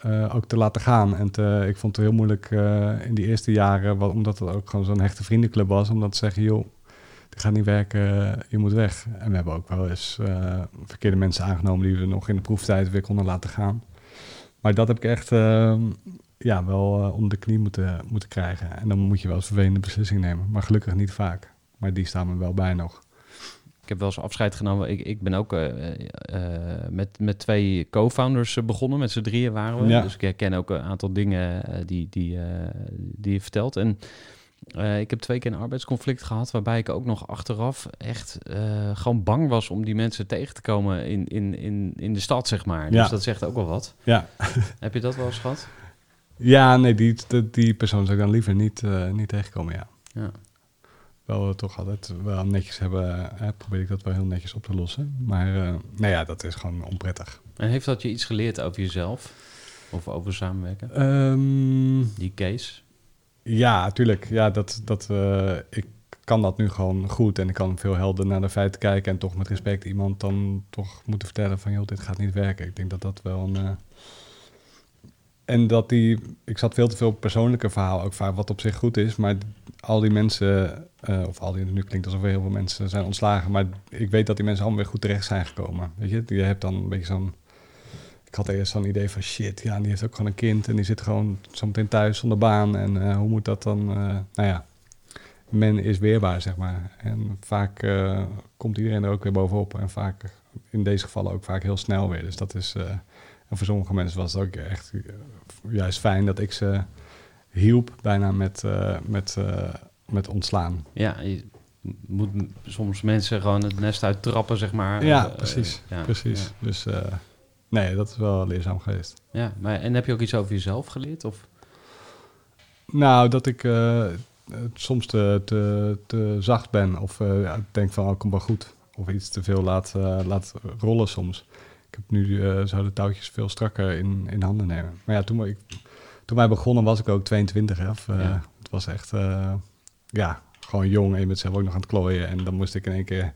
eh, eh, ook te laten gaan. En te, ik vond het heel moeilijk eh, in die eerste jaren, wat, omdat het ook gewoon zo'n hechte vriendenclub was, om dat te zeggen, joh, dit gaat niet werken, je moet weg. En we hebben ook wel eens verkeerde mensen aangenomen die we nog in de proeftijd weer konden laten gaan. Maar dat heb ik echt eh, ja, wel onder de knie moeten, moeten krijgen. En dan moet je wel eens vervelende beslissing nemen. Maar gelukkig niet vaak. Maar die staan me wel bij nog. Ik heb wel eens afscheid genomen. Ik, ik ben ook eh, eh, met, met twee co-founders eh, begonnen. Met z'n drieën waren we. Ja. Dus ik herken ook een aantal dingen eh, die, die, eh, die je vertelt. En Eh, ik heb twee keer een arbeidsconflict gehad, waarbij ik ook nog achteraf echt eh, gewoon bang was om die mensen tegen te komen in, in, in, in de stad, zeg maar. Ja. Dus dat zegt ook wel wat. Ja, Heb je dat wel eens gehad? ja nee, die, die, die persoon zou ik dan liever niet, eh, niet tegenkomen, ja. Ja. Wel eh, toch altijd wel netjes hebben, eh, probeer ik dat wel heel netjes op te lossen. Maar eh nou ja, dat is gewoon onprettig. En heeft dat je iets geleerd over jezelf? Of over samenwerken? Ehm, Die case? ja, tuurlijk. Ja, dat, dat, eh, ik kan dat nu gewoon goed en ik kan veel helder naar de feiten kijken en toch met respect iemand dan toch moeten vertellen van, joh, dit gaat niet werken. Ik denk dat dat wel een... En dat die, ik zat veel te veel persoonlijke verhaal ook vaak, wat op zich goed is, maar al die mensen, eh, of al die, nu klinkt alsof er heel veel mensen zijn ontslagen, maar ik weet dat die mensen allemaal weer goed terecht zijn gekomen. Weet je, je hebt dan een beetje zo'n, ik had eerst zo'n idee van shit, ja, die heeft ook gewoon een kind en die zit gewoon zometeen thuis zonder baan en eh, hoe moet dat dan, eh, nou ja, men is weerbaar, zeg maar. En vaak komt iedereen er ook weer bovenop en vaak, in deze gevallen ook vaak heel snel weer. Dus dat is, en voor sommige mensen was het ook echt eh, juist fijn dat ik ze hielp bijna met, eh, met, eh, met ontslaan. Ja, je moet soms mensen gewoon het nest uittrappen, zeg maar. Ja, precies. ja, precies. Ja. Dus nee, dat is wel leerzaam geweest. Ja, maar en heb je ook iets over jezelf geleerd? Of? Nou, dat ik soms te, te, te zacht ben of ja, denk van, oh, komt wel goed. Of iets te veel laat, laat rollen soms. Ik heb nu, eh zou de touwtjes veel strakker in, in handen nemen. Maar ja, toen, ik, toen wij begonnen was ik ook 22. Hè, of, eh, Ja. Het was echt, eh, ja, gewoon jong en je bent zelf ook nog aan het klooien. En dan moest ik in één keer,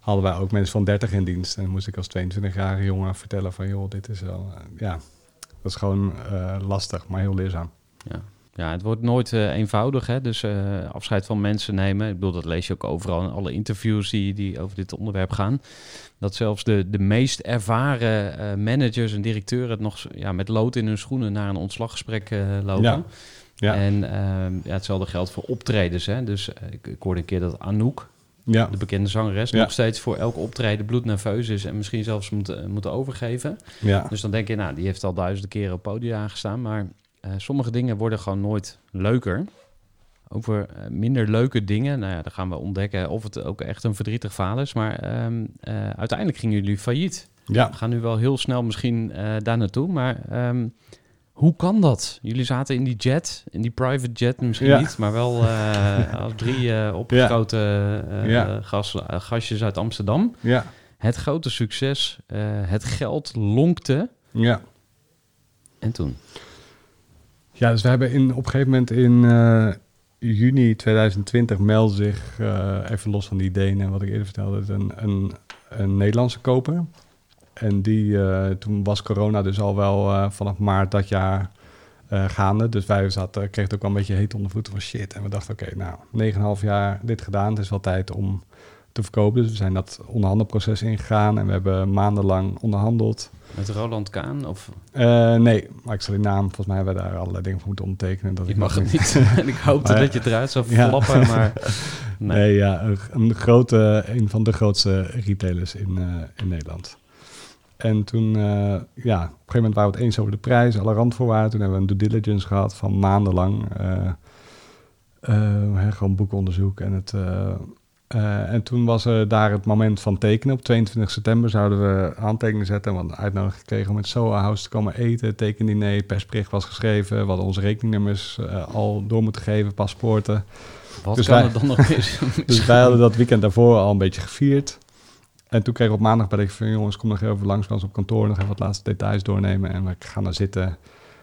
hadden wij ook mensen van 30 in dienst. En dan moest ik als 22-jarige jongen vertellen van, joh, dit is wel, ja, dat is gewoon lastig, maar heel leerzaam. Ja. Ja, het wordt nooit eh, eenvoudig, hè? dus eh, afscheid van mensen nemen. Ik bedoel, dat lees je ook overal in alle interviews die, die over dit onderwerp gaan. Dat zelfs de, de meest ervaren eh, managers en directeuren het nog ja, met lood in hun schoenen naar een ontslaggesprek lopen. Ja. Ja. En ehm, ja, hetzelfde geldt voor optredens. Hè? Dus ik, ik hoorde een keer dat Anouk, Ja, de bekende zangeres, Ja. nog steeds voor elk optreden bloednerveus is en misschien zelfs moet, moeten overgeven. ja. Dus dan denk je, nou, die heeft al duizenden keren op podia aangestaan. Maar eh, sommige dingen worden gewoon nooit leuker. Over eh, minder leuke dingen, nou ja, dan gaan we ontdekken of het ook echt een verdrietig verhaal is. Maar ehm, eh, uiteindelijk gingen jullie failliet. ja. We gaan nu wel heel snel misschien daar naartoe. Maar ehm, hoe kan dat? Jullie zaten in die jet, in die private jet misschien Ja. niet, maar wel als drie opgeschoten Ja. gas, gastjes uit Amsterdam. Ja, Het grote succes, het geld lonkte. ja. En toen? Ja, dus we hebben in, op een gegeven moment in eh, juni 2020 meldde zich, eh, even los van die ideeën en wat ik eerder vertelde, een, een, een Nederlandse koper. En die, eh, toen was corona dus al wel vanaf maart dat jaar gaande. Dus wij zaten, kregen het ook wel een beetje heet onder voeten van shit. En we dachten, oké, nou, 9,5 jaar dit gedaan. Het is wel tijd om te verkopen. Dus we zijn dat onderhandelproces ingegaan en we hebben maandenlang onderhandeld. Met Roland Kaan? Of Eh, nee, maar ik zal die naam, volgens mij hebben we daar allerlei dingen voor moeten ondertekenen. Dat ik mag het niet. en ik hoopte Maar dat je het eruit zou Ja. flappen, maar... Nee. Nee, ja, een, grote, een van de grootste retailers in, eh, in Nederland. En toen, eh, ja, op een gegeven moment waren we het eens over de prijs, alle randvoorwaarden. Toen hebben we een due diligence gehad van maandenlang. hè, gewoon boekonderzoek. En, het, eh, en toen was er daar het moment van tekenen. Op 22 september zouden we aantekeningen zetten. We hadden een uitnodiging gekregen om met Soa House te komen eten. Tekendiner, persbericht was geschreven. We hadden onze rekeningnummers eh, al door moeten geven, paspoorten. Wat Dus kan wij- er dan nog eens? Dus wij hadden dat weekend daarvoor al een beetje gevierd. En toen kreeg ik op maandag bij ik van jongens, kom nog even langs bij ons op kantoor, nog even wat laatste details doornemen en we gaan er zitten.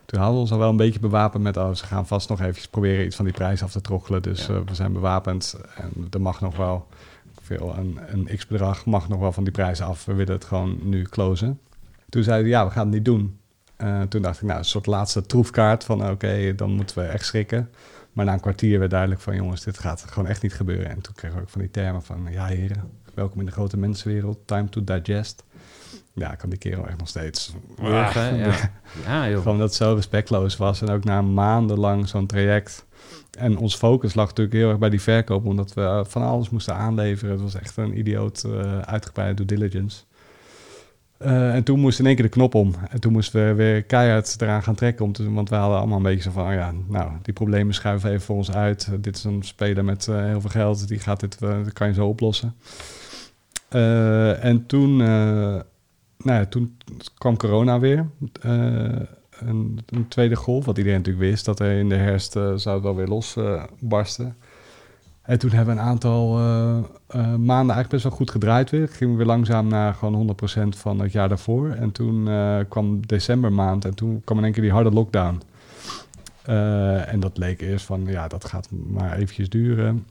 Toen hadden we ons al wel een beetje bewapend met, oh, ze gaan vast nog eventjes proberen iets van die prijs af te troggelen. Dus Ja. eh, we zijn bewapend en er mag nog wel veel, een, een x-bedrag mag nog wel van die prijs af. We willen het gewoon nu closen. Toen zeiden we, ja, we gaan het niet doen. Eh, toen dacht ik, nou, een soort laatste troefkaart van, oké, dan moeten we echt schrikken. Maar na een kwartier werd duidelijk van, jongens, dit gaat gewoon echt niet gebeuren. En toen kregen we ook van die termen van, ja heren, welkom in de grote mensenwereld, time to digest. Ja, ik kan die kerel echt nog steeds. Ja. ja, joh. Gewoon dat het zo respectloos was. En ook na maandenlang zo'n traject. En ons focus lag natuurlijk heel erg bij die verkoop, omdat we eh, van alles moesten aanleveren. Het was echt een idioot eh uitgebreide due diligence. Eh, en toen moest in één keer de knop om. En toen moesten we weer keihard eraan gaan trekken. Om te, want we hadden allemaal een beetje zo van... ja, nou, die problemen schuiven even voor ons uit. Uh, dit is een speler met uh, heel veel geld. Die gaat dit, dat kan je zo oplossen. en toen, nou ja, toen kwam corona weer. Een, een, tweede golf, wat iedereen natuurlijk wist... dat er in de herfst zou het wel weer losbarsten. En toen hebben we een aantal uh, maanden eigenlijk best wel goed gedraaid weer. Gingen we weer langzaam naar gewoon 100% van het jaar daarvoor. En toen kwam decembermaand en toen kwam in één keer die harde lockdown. en dat leek eerst van, ja, dat gaat maar eventjes duren.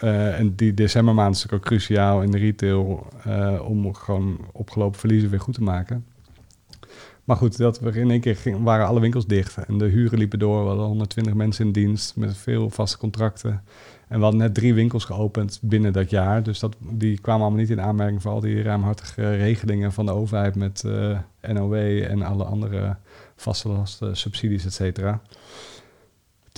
En die decembermaand is ook cruciaal in de retail om gewoon opgelopen verliezen weer goed te maken. Maar goed, dat we in één keer ging, waren alle winkels dicht en de huren liepen door. We hadden 120 mensen in dienst met veel vaste contracten. En we hadden net drie winkels geopend binnen dat jaar. Dus dat, die kwamen allemaal niet in aanmerking voor al die ruimhartige regelingen van de overheid met uh, NOW en alle andere vaste lasten, subsidies, et cetera.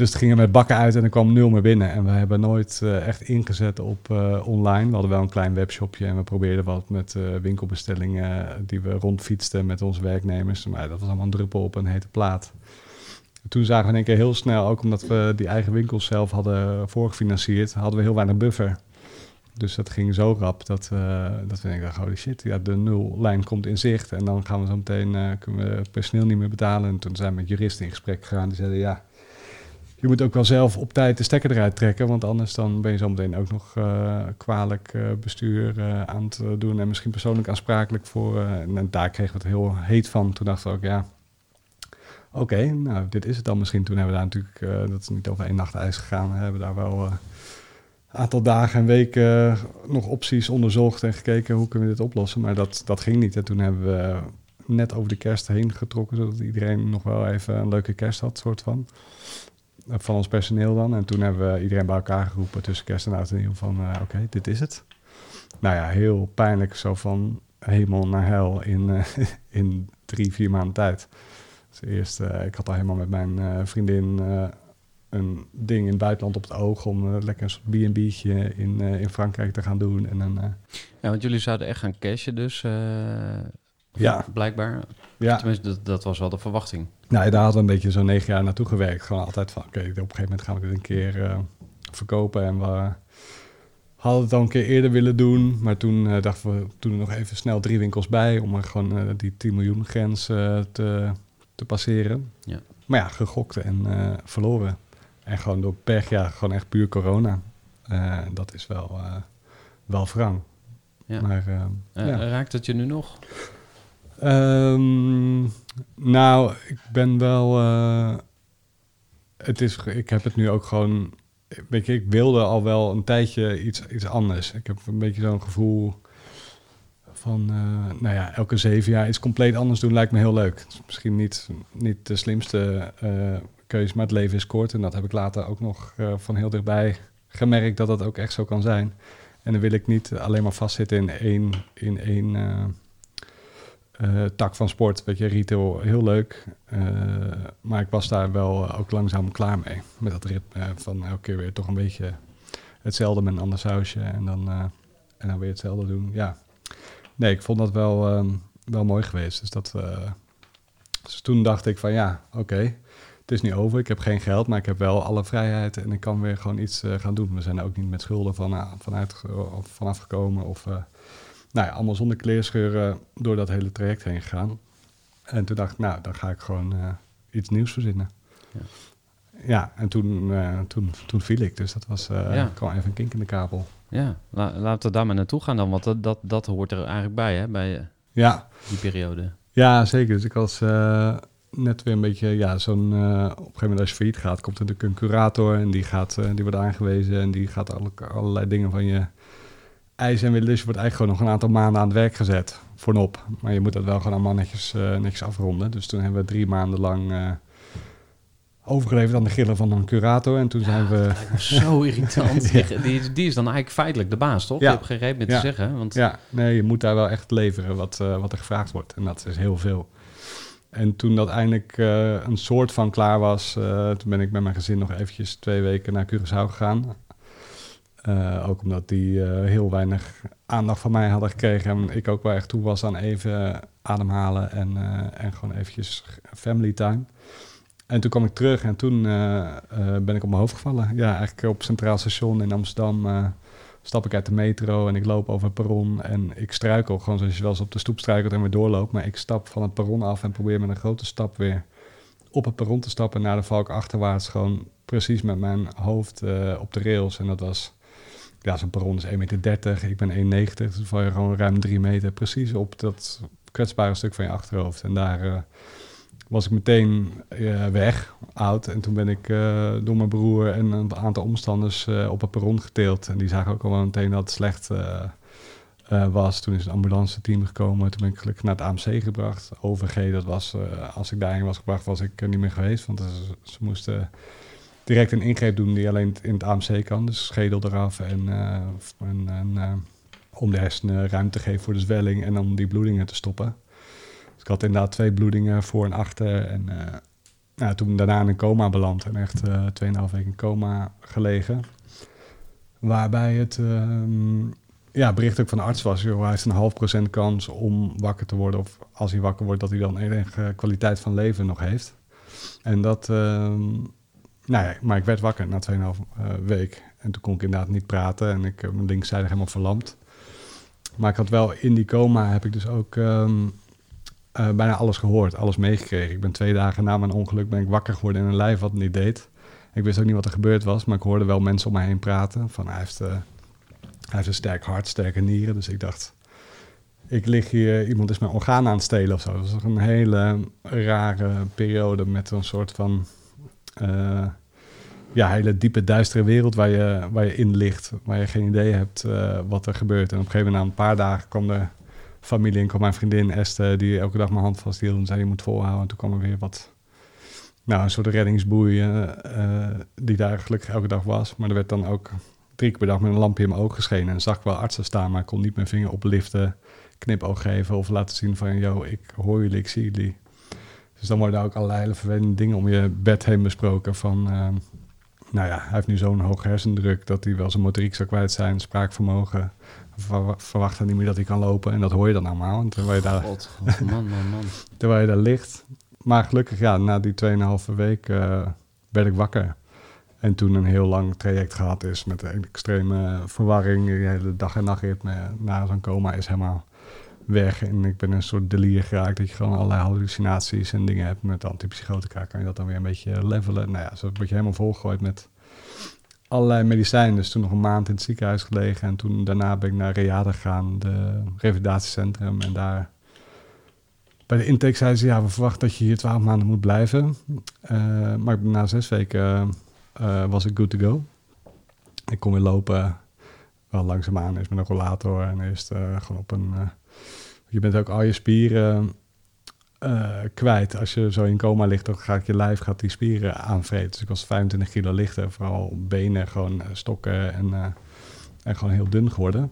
Dus het ging er met bakken uit en er kwam nul meer binnen. En we hebben nooit uh, echt ingezet op uh, online. We hadden wel een klein webshopje en we probeerden wat met uh, winkelbestellingen die we rondfietsten met onze werknemers. Maar dat was allemaal een druppel op een hete plaat. Toen zagen we in één keer heel snel, ook omdat we die eigen winkels zelf hadden voorgefinancierd, hadden we heel weinig buffer. Dus dat ging zo rap dat, dat we denken, holy shit, ja, de nullijn komt in zicht. En dan gaan we zo meteen, kunnen we personeel niet meer betalen. En toen zijn we met juristen in gesprek gegaan. Die zeiden, ja, je moet ook wel zelf op tijd de stekker eruit trekken. Want anders dan ben je zo meteen ook nog uh, kwalijk bestuur aan het doen. En misschien persoonlijk aansprakelijk voor. en daar kregen we het heel heet van. Toen dachten we ook, ja, Oké, nou, dit is het dan misschien. Toen hebben we daar natuurlijk, dat is niet over één nacht ijs gegaan, we hebben daar wel een aantal dagen en weken nog opties onderzocht en gekeken hoe kunnen we dit oplossen. Maar dat, dat ging niet. En toen hebben we net over de kerst heen getrokken, zodat iedereen nog wel even een leuke kerst had, soort van. Van ons personeel dan. En toen hebben we iedereen bij elkaar geroepen tussen kerst en oud en van, uh, oké, dit is het. Nou ja, heel pijnlijk zo van hemel naar hel in, in drie, vier maanden tijd. Dus eerst, uh, ik had al helemaal met mijn vriendin een ding in het buitenland op het oog om lekker een soort B&B'tje in, in Frankrijk te gaan doen. En dan, ja, want jullie zouden echt gaan cashen dus, ja. blijkbaar. Ja. Tenminste, dat, dat was wel de verwachting. Nou, daar hadden we een beetje zo'n negen jaar naartoe gewerkt. Gewoon altijd van, oké, okay, op een gegeven moment gaan we dit een keer verkopen. En we hadden het al een keer eerder willen doen. Maar toen dachten we, toen nog even snel drie winkels bij om er gewoon die 10 miljoen grens te te passeren. Ja. Maar ja, gegokt en verloren. En gewoon door pech, ja, gewoon echt puur corona. Dat is wel, wel wrang. Ja. Maar, ja. Raakt het je nu nog? Um, nou, ik ben wel... het is, ik heb het nu ook gewoon... Weet je, ik wilde al wel een tijdje iets, iets anders. Ik heb een beetje zo'n gevoel van, uh, nou ja, elke zeven jaar iets compleet anders doen lijkt me heel leuk. misschien niet, niet de slimste uh, keuze, maar het leven is kort. En dat heb ik later ook nog van heel dichtbij gemerkt dat dat ook echt zo kan zijn. En dan wil ik niet alleen maar vastzitten in één, in één tak van sport. Weet je, retail, heel leuk. maar ik was daar wel ook langzaam klaar mee. Met dat ritme van elke keer weer toch een beetje hetzelfde met een ander sausje. En dan, en dan weer hetzelfde doen. Ja, nee, ik vond dat wel, um, wel mooi geweest. Dus, dat, uh, dus toen dacht ik van ja, oké, het is niet over. Ik heb geen geld, maar ik heb wel alle vrijheid en ik kan weer gewoon iets uh, gaan doen. We zijn ook niet met schulden van, uh, vanuit, of vanaf gekomen of nou ja, allemaal zonder kleerscheuren door dat hele traject heen gegaan. En toen dacht ik, nou, dan ga ik gewoon iets nieuws verzinnen. Ja. Ja, en toen, toen, toen viel ik. Dus dat was ja. gewoon even een kink in de kabel. Ja, la, laten we daar maar naartoe gaan dan, want dat, dat, dat hoort er eigenlijk bij, hè, bij ja. die periode. Ja, zeker. Dus ik was net weer een beetje, ja, zo'n, op een gegeven moment als je failliet gaat, komt er natuurlijk een curator en die, gaat, die wordt aangewezen en die gaat alle, allerlei dingen van je eisen en willen. Dus je wordt eigenlijk gewoon nog een aantal maanden aan het werk gezet, voorop. Maar je moet dat wel gewoon allemaal netjes, netjes afronden. Dus toen hebben we drie maanden lang overgeleverd aan de gillen van een curator. En toen zijn we... Zo irritant. ja. die, die, is dan eigenlijk feitelijk de baas, toch? Ja. Je hebt geen reden meer te zeggen. Want... Ja, nee, je moet daar wel echt leveren wat, uh, wat er gevraagd wordt. En dat is heel veel. En toen dat eindelijk een soort van klaar was... Toen ben ik met mijn gezin nog eventjes twee weken naar Curaçao gegaan. Eh, ook omdat die eh, heel weinig aandacht van mij hadden gekregen. En ik ook wel echt toe was aan even ademhalen en, eh, en gewoon eventjes family time. En toen kwam ik terug en toen ben ik op mijn hoofd gevallen. Ja, eigenlijk op Centraal Station in Amsterdam stap ik uit de metro en ik loop over het perron. En ik struikel, gewoon zoals je wel eens op de stoep struikelt en weer doorloopt. Maar ik stap van het perron af en probeer met een grote stap weer op het perron te stappen naar de valk achterwaarts. Gewoon precies met mijn hoofd op de rails. En dat was, ja, zo'n perron is 1,30 meter. Ik ben 1,90 dus val je gewoon ruim 3 meter. Precies op dat kwetsbare stuk van je achterhoofd. En daar eh, was ik meteen eh, weg, oud. En toen ben ik eh, door mijn broer en een aantal omstanders op het perron geteeld. En die zagen ook al meteen dat het slecht was. Toen is het ambulance team gekomen. Toen ben ik gelukkig naar het AMC gebracht. OVG, dat was, als ik daarheen was gebracht, was ik niet meer geweest. Want ze moesten direct een ingreep doen die alleen in het AMC kan. Dus schedel eraf en, eh, en, eh, om de hersenen ruimte te geven voor de zwelling en om die bloedingen te stoppen. Dus ik had inderdaad twee bloedingen voor en achter. En eh, nou, toen daarna in een coma beland en echt eh 2,5 weken in coma gelegen. Waarbij het ehm, ja, bericht ook van de arts was, joh, hij heeft een half procent kans om wakker te worden. Of als hij wakker wordt, dat hij dan enige kwaliteit van leven nog heeft. En dat, ehm, nou ja, maar ik werd wakker na 2,5 uh, week. En toen kon ik inderdaad niet praten en ik heb mijn linkszijde helemaal verlamd. Maar ik had wel in die coma, heb ik dus ook ehm, eh, bijna alles gehoord, alles meegekregen. Ik ben twee dagen na mijn ongeluk ben ik wakker geworden in een lijf wat niet deed. Ik wist ook niet wat er gebeurd was, maar ik hoorde wel mensen om me heen praten. Van hij heeft, eh, hij heeft een sterk hart, sterke nieren. Dus ik dacht, ik lig hier, iemand is mijn orgaan aan het stelen of zo. Dat was een hele rare periode met een soort van eh, ja, hele diepe, duistere wereld waar je, waar je in ligt. Waar je geen idee hebt eh, wat er gebeurt. En op een gegeven moment, na een paar dagen, kwam de familie en kwam mijn vriendin Esther, die elke dag mijn hand vasthield en zei je moet volhouden. En toen kwam er weer wat, nou, een soort reddingsboei eh, die daar gelukkig elke dag was. Maar er werd dan ook drie keer per dag met een lampje in mijn oog geschenen. En zag ik wel artsen staan, maar kon niet mijn vinger opliften, knipoog geven of laten zien van, yo, ik hoor jullie, ik zie jullie. Dus dan worden ook allerlei hele vervelende dingen om je bed heen besproken van... ehm, nou ja, hij heeft nu zo'n hoge hersendruk dat hij wel zijn motoriek zou kwijt zijn, spraakvermogen. Ver- verwacht dan niet meer dat hij kan lopen. En dat hoor je dan allemaal. En terwijl je daar, God, God, man, man, man. terwijl je daar ligt. Maar gelukkig, ja, na die 2,5 week eh, werd ik wakker. En toen een heel lang traject gehad is met een extreme verwarring. De hele dag- en nachtritme na zo'n coma is helemaal weg. En ik ben een soort delier geraakt dat je gewoon allerlei hallucinaties en dingen hebt. Met antipsychotica kan je dat dan weer een beetje levelen. Nou ja, zo word je helemaal volgegooid met allerlei medicijnen. Dus toen nog een maand in het ziekenhuis gelegen. En toen daarna ben ik naar Reade gegaan, de revalidatiecentrum. En daar bij de intake zeiden ze, ja, we verwachten dat je hier twaalf maanden moet blijven. Eh, maar na zes weken eh, was ik good to go. Ik kon weer lopen, wel langzaamaan, eerst met een rollator en eerst eh, gewoon op een... je bent ook al je spieren eh, kwijt. Als je zo in coma ligt, dan gaat je lijf gaat die spieren aanvreten. Dus ik was 25 kilo lichter, vooral benen, gewoon eh, stokken en, eh, en gewoon heel dun geworden.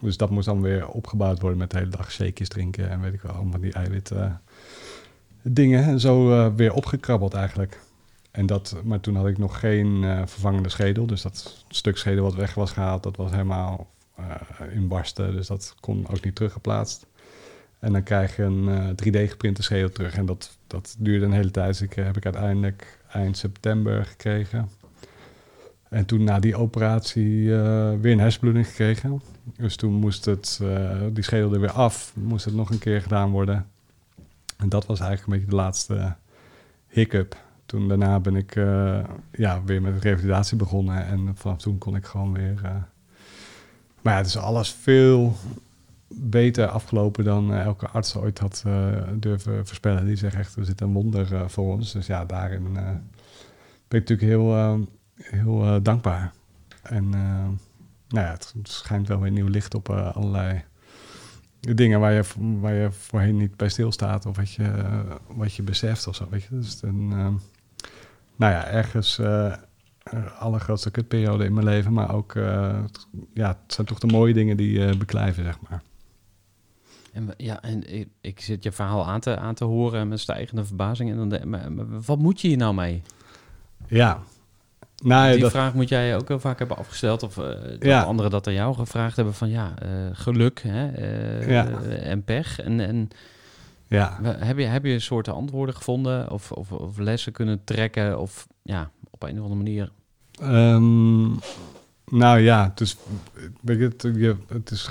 Dus dat moest dan weer opgebouwd worden met de hele dag shakejes drinken en weet ik wel, allemaal die eiwit dingen. En zo weer opgekrabbeld eigenlijk. En dat, maar toen had ik nog geen vervangende schedel. Dus dat stuk schedel wat weg was gehaald, dat was helemaal eh, in barsten. Dus dat kon ook niet teruggeplaatst. En dan krijg je een eh, 3D-geprinte schedel terug. En dat, dat duurde een hele tijd. Dus ik eh, heb ik uiteindelijk eind september gekregen. En toen na die operatie eh, weer een hersenbloeding gekregen. Dus toen moest het, eh, die schedel er weer af. Moest het nog een keer gedaan worden. En dat was eigenlijk een beetje de laatste hiccup. Toen daarna ben ik eh, ja, weer met revalidatie begonnen. En vanaf toen kon ik gewoon weer... maar het is alles veel beter afgelopen dan eh, elke arts ooit had eh, durven voorspellen. Die zegt echt, er zit een wonder eh, voor ons. Dus ja, daarin ben ik natuurlijk heel, heel dankbaar. En nou ja, het schijnt wel weer nieuw licht op allerlei dingen waar je, waar je voorheen niet bij stilstaat of wat je, wat je beseft of zo. Weet je? Dus een, nou ja, ergens allergrootste kutperiode in mijn leven, maar ook, eh, ja, het zijn toch de mooie dingen die eh beklijven, zeg maar. En, ja, en ik, ik zit je verhaal aan te, aan te horen met stijgende verbazing. En dan de, maar, maar wat moet je hier nou mee? Ja, Nou, Die dat, vraag moet jij ook heel vaak hebben afgesteld. Of eh, dat Ja. anderen dat aan jou gevraagd hebben van ja, eh, geluk hè, eh, Ja. eh, en pech. En, en ja. heb, je, heb je een soort antwoorden gevonden of, of, of lessen kunnen trekken? Of ja, op een of andere manier. Ehm, nou ja, dus, het, je, het is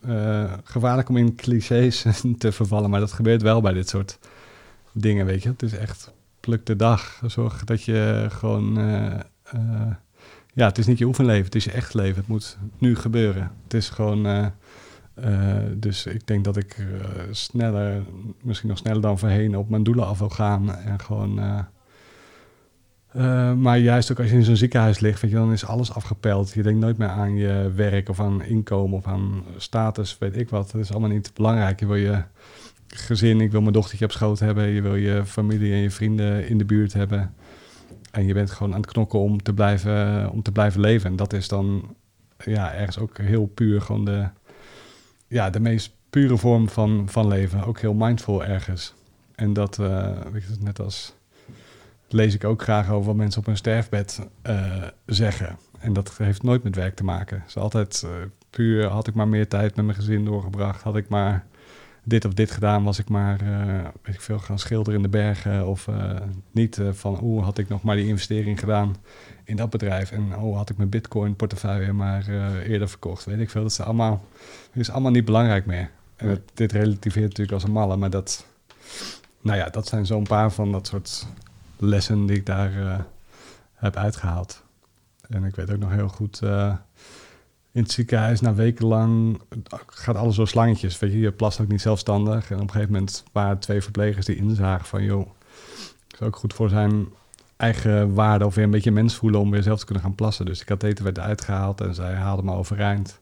eh, gevaarlijk om in clichés te vervallen, maar dat gebeurt wel bij dit soort dingen, weet je. Het is echt pluk de dag. Zorg dat je gewoon... eh, eh, ja, het is niet je oefenleven, het is je echt leven. Het moet nu gebeuren. Het is gewoon... dus ik denk dat ik sneller, misschien nog sneller dan voorheen, op mijn doelen af wil gaan. En gewoon... eh, maar juist ook als je in zo'n ziekenhuis ligt, weet je, dan is alles afgepeld. Je denkt nooit meer aan je werk of aan inkomen of aan status, weet ik wat. Dat is allemaal niet belangrijk. Je wil je gezin, ik wil mijn dochtertje op schoot hebben. Je wil je familie en je vrienden in de buurt hebben. En je bent gewoon aan het knokken om te blijven, om te blijven leven. En dat is dan ja, ergens ook heel puur gewoon de, ja, de meest pure vorm van, van leven. Ook heel mindful ergens. En dat, eh, weet je, net als lees ik ook graag over wat mensen op hun sterfbed eh, zeggen. En dat heeft nooit met werk te maken. Het is altijd eh, puur, had ik maar meer tijd met mijn gezin doorgebracht, had ik maar dit of dit gedaan, was ik maar, eh, weet ik veel, gaan schilderen in de bergen. Of niet van, oeh, had ik nog maar die investering gedaan in dat bedrijf. En oh, had ik mijn bitcoin portefeuille maar eerder verkocht. Weet ik veel, dat is allemaal, dat is allemaal niet belangrijk meer. En het- dit relativeert natuurlijk als een malle, maar dat, nou ja, dat zijn zo'n paar van dat soort lessen die ik daar eh, heb uitgehaald. En ik weet ook nog heel goed, eh, in het ziekenhuis na wekenlang gaat alles door slangetjes. Weet je, je plast ook niet zelfstandig. En op een gegeven moment waren twee verplegers die inzagen van... joh, het is ook goed voor zijn eigen waarde of weer een beetje mens voelen... om weer zelf te kunnen gaan plassen. Dus de katheter werd uitgehaald en zij haalde me overeind.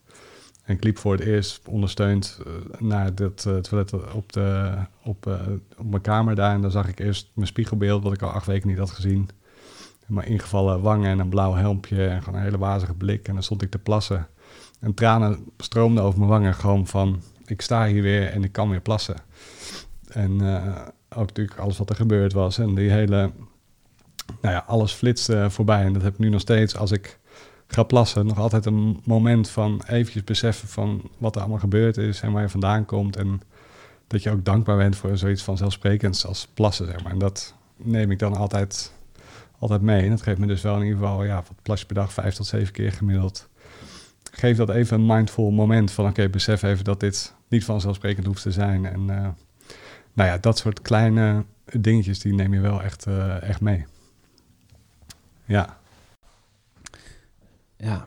En ik liep voor het eerst ondersteund eh, naar het eh, toilet op, de, op, eh, op mijn kamer daar. En dan zag ik eerst mijn spiegelbeeld, wat ik al acht weken niet had gezien. Maar ingevallen wangen en een blauw helmpje en gewoon een hele wazige blik. En dan stond ik te plassen. En tranen stroomden over mijn wangen gewoon van... ik sta hier weer en ik kan weer plassen. En ook natuurlijk alles wat er gebeurd was. En die hele... Nou ja, alles flitste voorbij. En dat heb ik nu nog steeds als ik ga plassen. Nog altijd een moment van eventjes beseffen van wat er allemaal gebeurd is... en waar je vandaan komt. En dat je ook dankbaar bent voor zoiets vanzelfsprekends als plassen, zeg maar. En dat neem ik dan altijd, altijd mee. En dat geeft me dus wel in ieder geval, ja, wat plas per dag, vijf tot zeven keer gemiddeld. Geef dat even een mindful moment van, oké, besef even dat dit niet vanzelfsprekend hoeft te zijn. En eh, nou ja, dat soort kleine dingetjes, die neem je wel echt, eh, echt mee. Ja, Ja,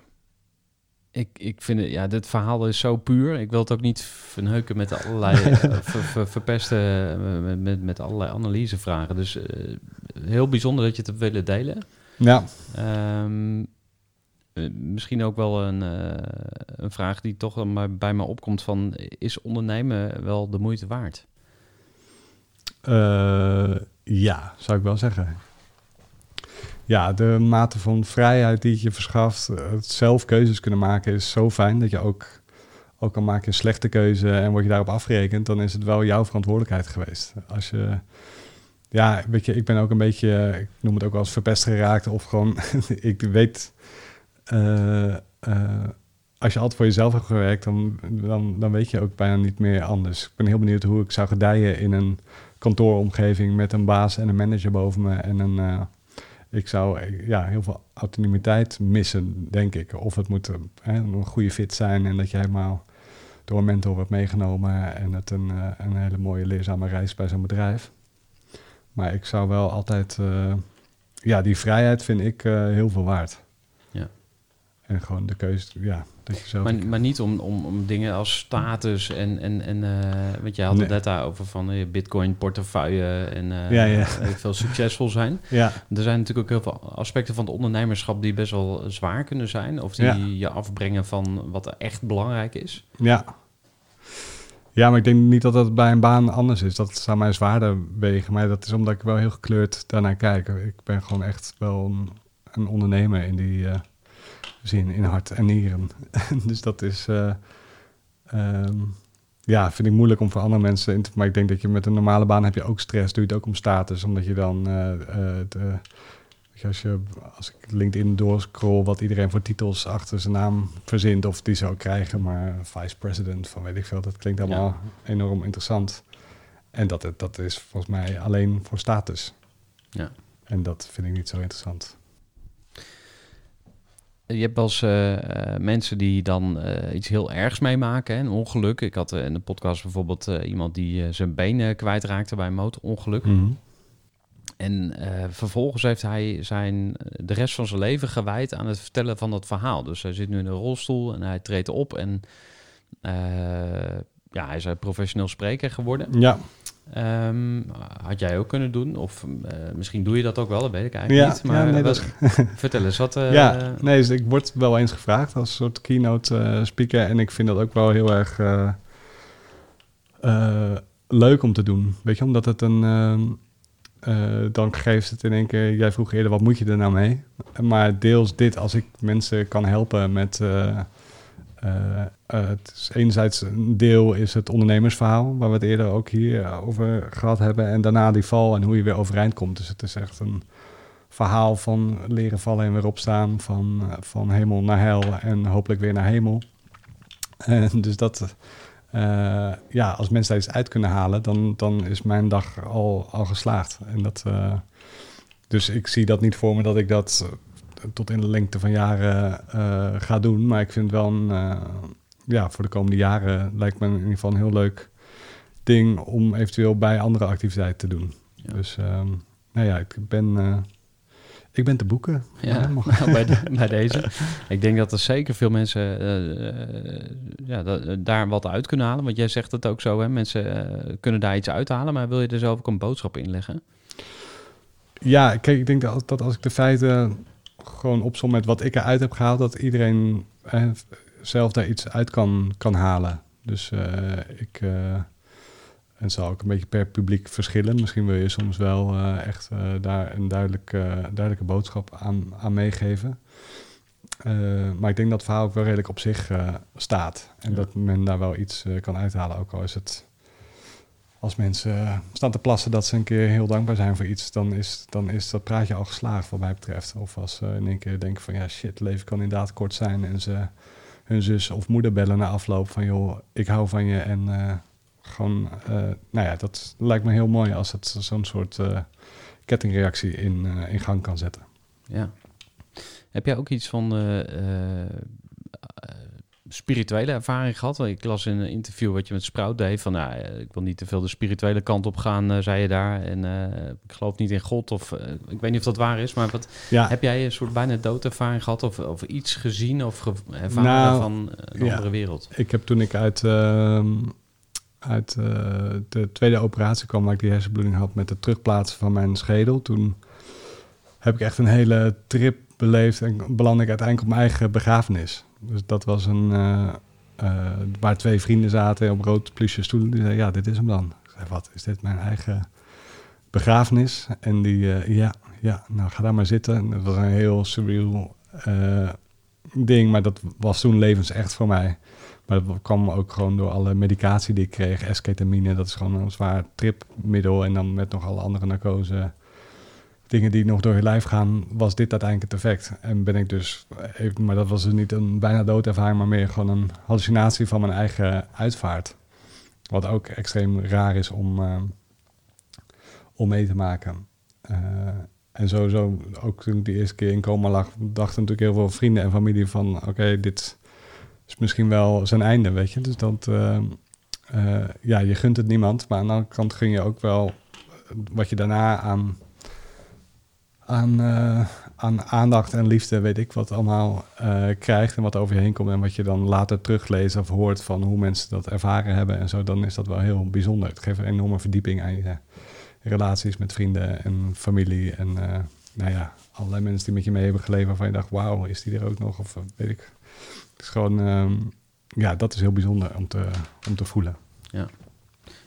ik, ik vind het, ja, dit verhaal is zo puur. Ik wil het ook niet verneuken met allerlei eh, ver, ver- verpesten eh, met, met, met allerlei analysevragen. Dus eh, heel bijzonder dat je het hebt willen delen. ja. Ehm, eh, misschien ook wel een, een vraag die toch bij me opkomt van... is ondernemen wel de moeite waard? Ja, zou ik wel zeggen. Ja, de mate van vrijheid die je verschaft, eh, het zelf keuzes kunnen maken, is zo fijn dat je ook, ook maak je een slechte keuze en word je daarop afgerekend, dan is het wel jouw verantwoordelijkheid geweest. Als je, ja, weet je, ik ben ook een beetje, ik noem het ook wel als verpest geraakt of gewoon, ik weet, eh, eh, als je altijd voor jezelf hebt gewerkt, dan, dan, dan weet je ook bijna niet meer anders. Ik ben heel benieuwd hoe ik zou gedijen in een kantooromgeving met een baas en een manager boven me. En een, ik zou ja, heel veel autonomiteit missen, denk ik. Of het moet eh, hè, een goede fit zijn en dat je helemaal door een mentor wordt meegenomen en het een, eh, een hele mooie leerzame reis bij zo'n bedrijf. Maar ik zou wel altijd, eh, ja, die vrijheid vind ik heel veel waard. Ja. En gewoon de keuze, ja, dat je. Maar, maar niet om, om, om dingen als status en... en, en eh, want je had het net daarover van eh, bitcoin portefeuille en eh, Ja, ja. veel succesvol zijn. ja, Er zijn natuurlijk ook heel veel aspecten van het ondernemerschap die best wel zwaar kunnen zijn. Of die Ja. je afbrengen van wat er echt belangrijk is. Ja. Ja, maar ik denk niet dat dat bij een baan anders is. Dat zou mij zwaarder wegen. Maar dat is omdat ik wel heel gekleurd daarnaar kijk. Ik ben gewoon echt wel een, een ondernemer in die zin, in hart en nieren. dus dat is... eh, ehm, ja, vind ik moeilijk om voor andere mensen in te... Maar ik denk dat je met een normale baan heb je ook stress. Doe je het ook om status. Omdat je dan eh, de, als, je, als ik LinkedIn doorscroll wat iedereen voor titels achter zijn naam verzint of die zou krijgen, maar vice president van weet ik veel, dat klinkt allemaal enorm interessant. En dat, dat is volgens mij alleen voor status. Ja. En dat vind ik niet zo interessant. Je hebt wel eens eh, eh, mensen die dan eh, iets heel ergs meemaken, hè, een ongeluk. Ik had in de podcast bijvoorbeeld iemand die zijn been kwijtraakte bij een motorongeluk. Mhm. En vervolgens heeft hij zijn, de rest van zijn leven gewijd aan het vertellen van dat verhaal. Dus hij zit nu in een rolstoel en hij treedt op en ja, hij is een professioneel spreker geworden. Ja. Ehm, had jij ook kunnen doen? Of uh, misschien doe je dat ook wel, dat weet ik eigenlijk Ja, niet. Maar ja, nee, wat- dat vertel eens, wat... eh, ja, nee, dus ik word wel eens gevraagd als soort keynote eh, speaker. En ik vind dat ook wel heel erg eh, eh, leuk om te doen. Weet je, omdat het een... eh, dan geeft het in één keer... Jij vroeg eerder, wat moet je er nou mee? Maar deels dit, als ik mensen kan helpen met... eh, eh, eh, het is enerzijds een deel is het ondernemersverhaal, waar we het eerder ook hier over gehad hebben. En daarna die val en hoe je weer overeind komt. Dus het is echt een verhaal van leren vallen en weer opstaan. Van, eh, van hemel naar hel en hopelijk weer naar hemel. En dus dat, eh, ja, als mensen daar iets uit kunnen halen, dan, dan is mijn dag al, al geslaagd. En dat, eh, dus ik zie dat niet voor me dat ik dat eh, tot in de lengte van jaren eh, ga doen. Maar ik vind wel een, eh, ja, voor de komende jaren lijkt me in ieder geval een heel leuk ding om eventueel bij andere activiteiten te doen. Ja. Dus ehm, nou ja, ik ben, eh, ik ben te boeken. Ja, nou, bij, de- bij deze. Ik denk dat er zeker veel mensen ja, da- daar wat uit kunnen halen. Want jij zegt het ook zo, hè? mensen kunnen daar iets uithalen. Maar wil je er zelf ook een boodschap in leggen? Ja, kijk, ik denk dat, dat als ik de feiten gewoon opsom met wat ik eruit heb gehaald, dat iedereen eh, zelf daar iets uit kan, kan halen. Dus eh, ik. eh, en het zal ook een beetje per publiek verschillen. Misschien wil je soms wel echt daar een duidelijke, duidelijke boodschap aan, aan meegeven. Maar ik denk dat het verhaal ook wel redelijk op zich staat. En Ja. dat men daar wel iets kan uithalen. Ook al is het als mensen eh, staan te plassen dat ze een keer heel dankbaar zijn voor iets, dan is, dan is dat praatje al geslaagd wat mij betreft. Of als ze in één keer denken van ja shit, leven kan inderdaad kort zijn en ze hun zus of moeder bellen na afloop van joh, ik hou van je en eh, gewoon, eh, nou ja, dat lijkt me heel mooi als het zo'n soort kettingreactie in, in gang kan zetten. Ja. Heb jij ook iets van spirituele ervaring gehad? Want Ik las in een interview wat je met Sprout deed van, nou, eh, ik wil niet te veel de spirituele kant op gaan, eh, zei je daar. En eh, ik geloof niet in God of ik weet niet of dat waar is, maar wat, Ja, heb jij een soort bijna doodervaring gehad of, of iets gezien of ge- ervaren Nou, van een ja. andere wereld? Ik heb toen ik uit, ehm, uit de tweede operatie kwam, waar ik die hersenbloeding had met het terugplaatsen van mijn schedel, toen heb ik echt een hele trip beleefd en belandde ik uiteindelijk op mijn eigen begrafenis. Dus dat was een, eh, eh, waar twee vrienden zaten op rood pluche stoelen. Die zeiden, ja, dit is hem dan. Ik zei, wat, is dit mijn eigen begrafenis? En die, eh, ja, ja, nou ga daar maar zitten. En dat was een heel surreal ding, maar dat was toen levensecht voor mij. Maar dat kwam ook gewoon door alle medicatie die ik kreeg. Esketamine, dat is gewoon een zwaar tripmiddel. En dan met nog alle andere narcose dingen die nog door je lijf gaan, was dit uiteindelijk het effect. En ben ik dus, even, maar dat was dus niet een bijna doodervaring, maar meer gewoon een hallucinatie van mijn eigen uitvaart. Wat ook extreem raar is om, eh, om mee te maken. Eh, en sowieso, ook toen ik de eerste keer in coma lag, dachten natuurlijk heel veel vrienden en familie van... oké, dit is misschien wel zijn einde, weet je. Dus dat, eh, eh, ja, je gunt het niemand. Maar aan de andere kant gun je ook wel wat je daarna aan, aan, eh, aan aandacht en liefde, weet ik wat allemaal, eh, krijgt. En wat over je heen komt. En wat je dan later terugleest of hoort van hoe mensen dat ervaren hebben en zo. Dan is dat wel heel bijzonder. Het geeft een enorme verdieping aan je relaties met vrienden en familie. En eh, nou ja, allerlei mensen die met je mee hebben geleefd waarvan je dacht, wauw, is die er ook nog? Of weet ik. Het is gewoon, ehm, ja, dat is heel bijzonder om te, om te voelen.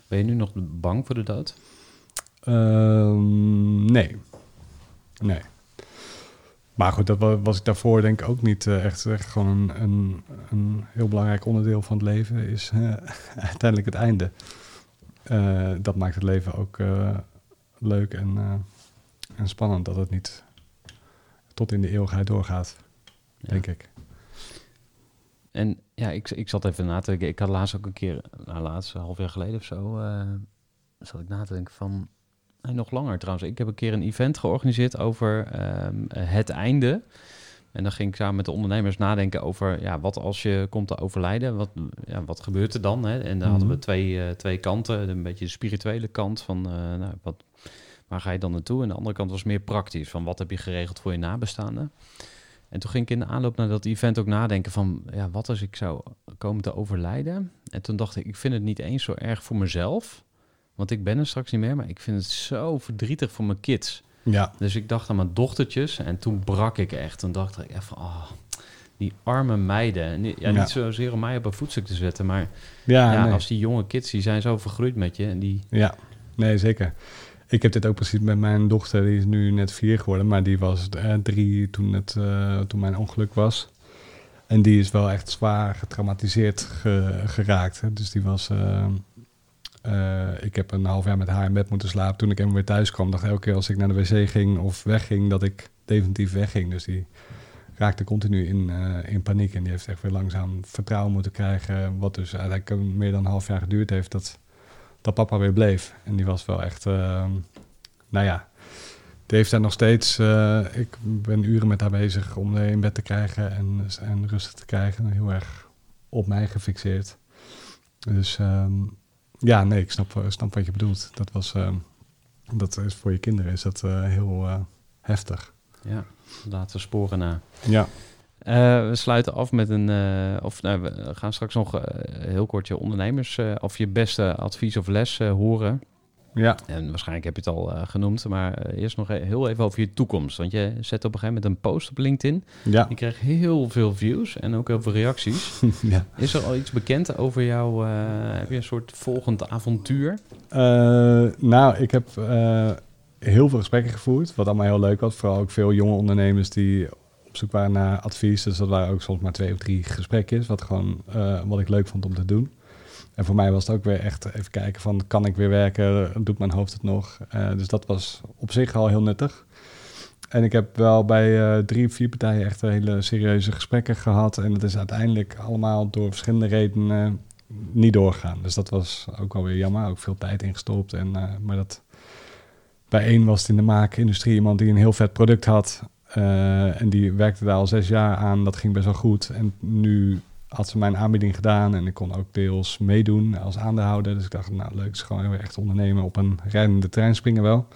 Ben je nu nog bang voor de dood? Ehm, nee. Nee. Maar goed, dat wa- was ik daarvoor denk ik ook niet eh, echt, echt gewoon een, een, een heel belangrijk onderdeel van het leven is eh, uiteindelijk het einde. Eh, dat maakt het leven ook leuk en, en spannend dat het niet tot in de eeuwigheid doorgaat, Ja. denk ik. En ja, ik, ik zat even na te denken. Ik had laatst ook een keer, nou laatst, een half jaar geleden of zo, zat ik na te denken van, nee, nog langer trouwens. Ik heb een keer een event georganiseerd over ehm, het einde. En dan ging ik samen met de ondernemers nadenken over, ja, wat als je komt te overlijden, wat, ja, wat gebeurt er dan? Hè? En dan hadden we Mhm. twee, eh, twee kanten, een beetje de spirituele kant van, eh, nou, wat, waar ga je dan naartoe? En de andere kant was meer praktisch, van wat heb je geregeld voor je nabestaanden? En toen ging ik in de aanloop naar dat event ook nadenken van, ja, wat als ik zou komen te overlijden? En toen dacht ik, ik vind het niet eens zo erg voor mezelf, want ik ben er straks niet meer, maar ik vind het zo verdrietig voor mijn kids. Ja, Dus ik dacht aan mijn dochtertjes en toen brak ik echt. Toen dacht ik echt van, ah, die arme meiden. Ja, Ja. niet zozeer om mij op een voetstuk te zetten, maar ja, ja, nee. als die jonge kids, die zijn zo vergroeid met je. En die, ja, nee, zeker. Ik heb dit ook precies met mijn dochter, die is nu net vier geworden, maar die was eh, drie toen, het, eh, toen mijn ongeluk was. En die is wel echt zwaar getraumatiseerd ge- geraakt. Hè. Dus die was. eh, eh, ik heb een half jaar met haar in bed moeten slapen. Toen ik helemaal weer thuis kwam, dacht ik elke keer als ik naar de wc ging of wegging, dat ik definitief wegging. Dus die raakte continu in, eh, in paniek. En die heeft echt weer langzaam vertrouwen moeten krijgen. Wat dus eigenlijk meer dan een half jaar geduurd heeft dat, dat papa weer bleef. En die was wel echt, eh, nou ja, die heeft daar nog steeds. eh, ik ben uren met haar bezig om haar in bed te krijgen en, en rustig te krijgen. Heel erg op mij gefixeerd. Dus ehm, ja, nee, ik snap, snap wat je bedoelt. Dat was, ehm, dat is voor je kinderen is dat eh, heel eh, heftig. ja, laten sporen na. Ja. Eh, we sluiten af met een, eh, of nou, we gaan straks nog eh, heel kort je ondernemers eh, of je beste advies of les eh, horen. Ja, En waarschijnlijk heb je het al eh, genoemd, maar eh, eerst nog e- heel even over je toekomst. Want je zet op een gegeven moment een post op LinkedIn. ja. Je kreeg heel veel views en ook heel veel reacties. ja. Is er al iets bekend over jou? eh, heb je een soort volgend avontuur? Nou, ik heb heel veel gesprekken gevoerd, wat allemaal heel leuk was. Vooral ook veel jonge ondernemers die op zoek waren naar advies. Dus dat waren ook soms maar twee of drie gesprekjes, wat, gewoon, wat ik leuk vond om te doen. En voor mij was het ook weer echt even kijken van, kan ik weer werken? Doet mijn hoofd het nog? Eh, dus dat was op zich al heel nuttig. En ik heb wel bij eh, drie of vier partijen echt hele serieuze gesprekken gehad. En dat is uiteindelijk allemaal door verschillende redenen niet doorgaan. Dus dat was ook wel weer jammer. Ook veel tijd ingestopt. En, eh, maar dat, bij één was het in de maakindustrie iemand die een heel vet product had. en die werkte daar al zes jaar aan. Dat ging best wel goed. En nu had ze mijn aanbieding gedaan. En ik kon ook deels meedoen als aandeelhouder. Dus ik dacht, nou leuk, is gewoon weer echt ondernemen op een rijdende trein springen wel.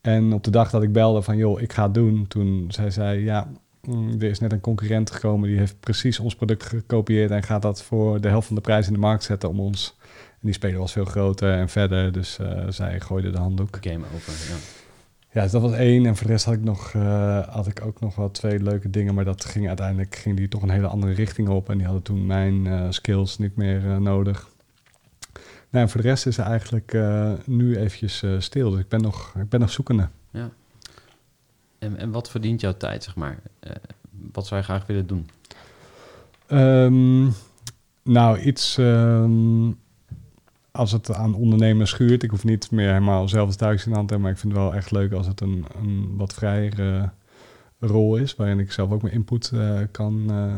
En op de dag dat ik belde van, joh, ik ga het doen. Toen zei zij, ja, mm, er is net een concurrent gekomen. Die heeft precies ons product gekopieerd. En gaat dat voor de helft van de prijs in de markt zetten om ons... En die speler was veel groter en verder. Dus eh, zij gooide de handdoek. Ja. Ja, dus dat was één. En voor de rest had ik, nog, eh, had ik ook nog wel twee leuke dingen. Maar dat ging uiteindelijk ging die toch een hele andere richting op. En die hadden toen mijn eh, skills niet meer eh, nodig. Nou, en voor de rest is er eigenlijk nu eventjes stil. Dus ik ben nog, ik ben nog zoekende. En, en wat verdient jouw tijd, zeg maar? Wat zou je graag willen doen? Ehm, nou, iets ehm, als het aan ondernemers schuurt. Ik hoef niet meer helemaal zelf het thuis in de hand te hebben. Maar ik vind het wel echt leuk als het een, een wat vrijere rol is. Waarin ik zelf ook mijn input eh, kan, eh,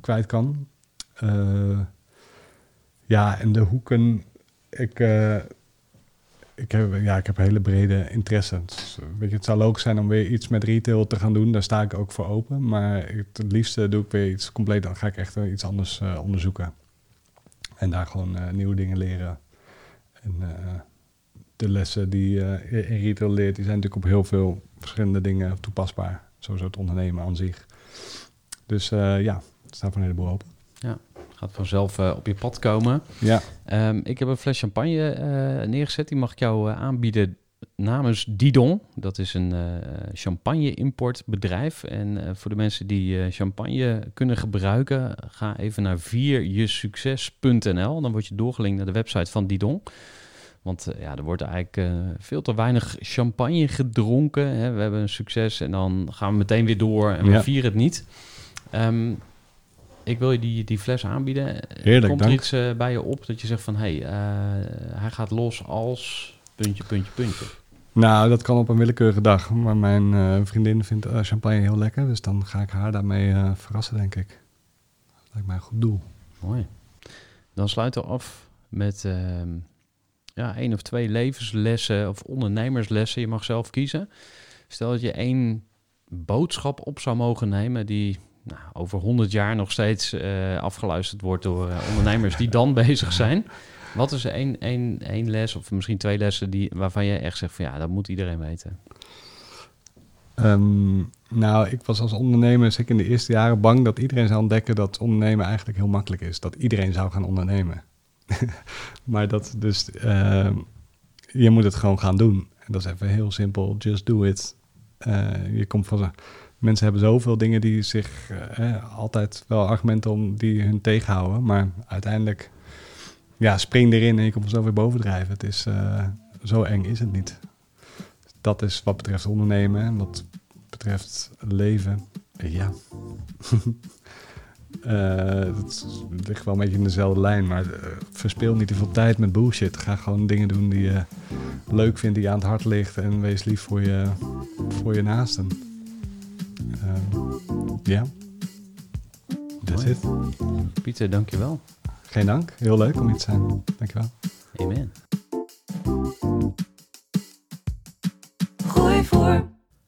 kwijt kan. Eh, ja, en de hoeken. Ik, ik, heb, ja, ik heb hele brede interesse. Eh, weet je, het zou leuk zijn om weer iets met retail te gaan doen. Daar sta ik ook voor open. Maar het liefste doe ik weer iets compleet. Dan ga ik echt iets anders onderzoeken. En daar gewoon nieuwe dingen leren. En eh, de lessen die je in retail leert, die zijn natuurlijk op heel veel verschillende dingen toepasbaar. Sowieso het ondernemen aan zich. Dus eh, ja, het staat voor een heleboel open. Gaat vanzelf eh, op je pad komen. Ja, Ehm, ik heb een fles champagne eh, neergezet. Die mag ik jou eh, aanbieden namens Didon. Dat is een eh champagne-importbedrijf. En eh, voor de mensen die eh, champagne kunnen gebruiken, ga even naar vierjesucces.nl. Dan word je doorgelinkt naar de website van Didon. Want eh, ja, er wordt eigenlijk eh, veel te weinig champagne gedronken. Hè. We hebben een succes en dan gaan we meteen weer door en we Ja. vieren het niet. Ehm, ik wil je die, die fles aanbieden. Heerlijk, Komt er dank. iets eh, bij je op dat je zegt van... hé, hey, hij gaat los als puntje, puntje, puntje. Nou, dat kan op een willekeurige dag. Maar mijn vriendin vindt champagne heel lekker. Dus dan ga ik haar daarmee verrassen, denk ik. Dat lijkt mij een goed doel. Mooi. Dan sluiten we af met ehm, ja, één of twee levenslessen of ondernemerslessen. Je mag zelf kiezen. Stel dat je één boodschap op zou mogen nemen die nou, over 100 jaar nog steeds eh, afgeluisterd wordt door eh, ondernemers die dan bezig zijn. Wat is één, één, één les of misschien twee lessen die, waarvan je echt zegt van ja, dat moet iedereen weten? Ehm, nou, ik was als ondernemer, zeker in de eerste jaren, bang dat iedereen zou ontdekken dat ondernemen eigenlijk heel makkelijk is. Dat iedereen zou gaan ondernemen. maar dat dus, ehm, je moet het gewoon gaan doen. En dat is even heel simpel, just do it. Eh, je komt van, mensen hebben zoveel dingen die zich, eh, altijd wel argumenten om die hun tegenhouden. Maar uiteindelijk, ja, spring erin en je komt zo weer bovendrijven. Het is, eh, zo eng is het niet. Dat is wat betreft ondernemen en wat betreft leven. Ja. Eh, het ligt wel een beetje in dezelfde lijn, maar eh, verspil niet te veel tijd met bullshit. Ga gewoon dingen doen die je leuk vindt, die je aan het hart ligt en wees lief voor je, voor je naasten. Eh, Ja. That's Mooi. it. Pieter, dankjewel. Geen dank. Heel leuk om hier te zijn. Dankjewel. Amen. Gooi voor.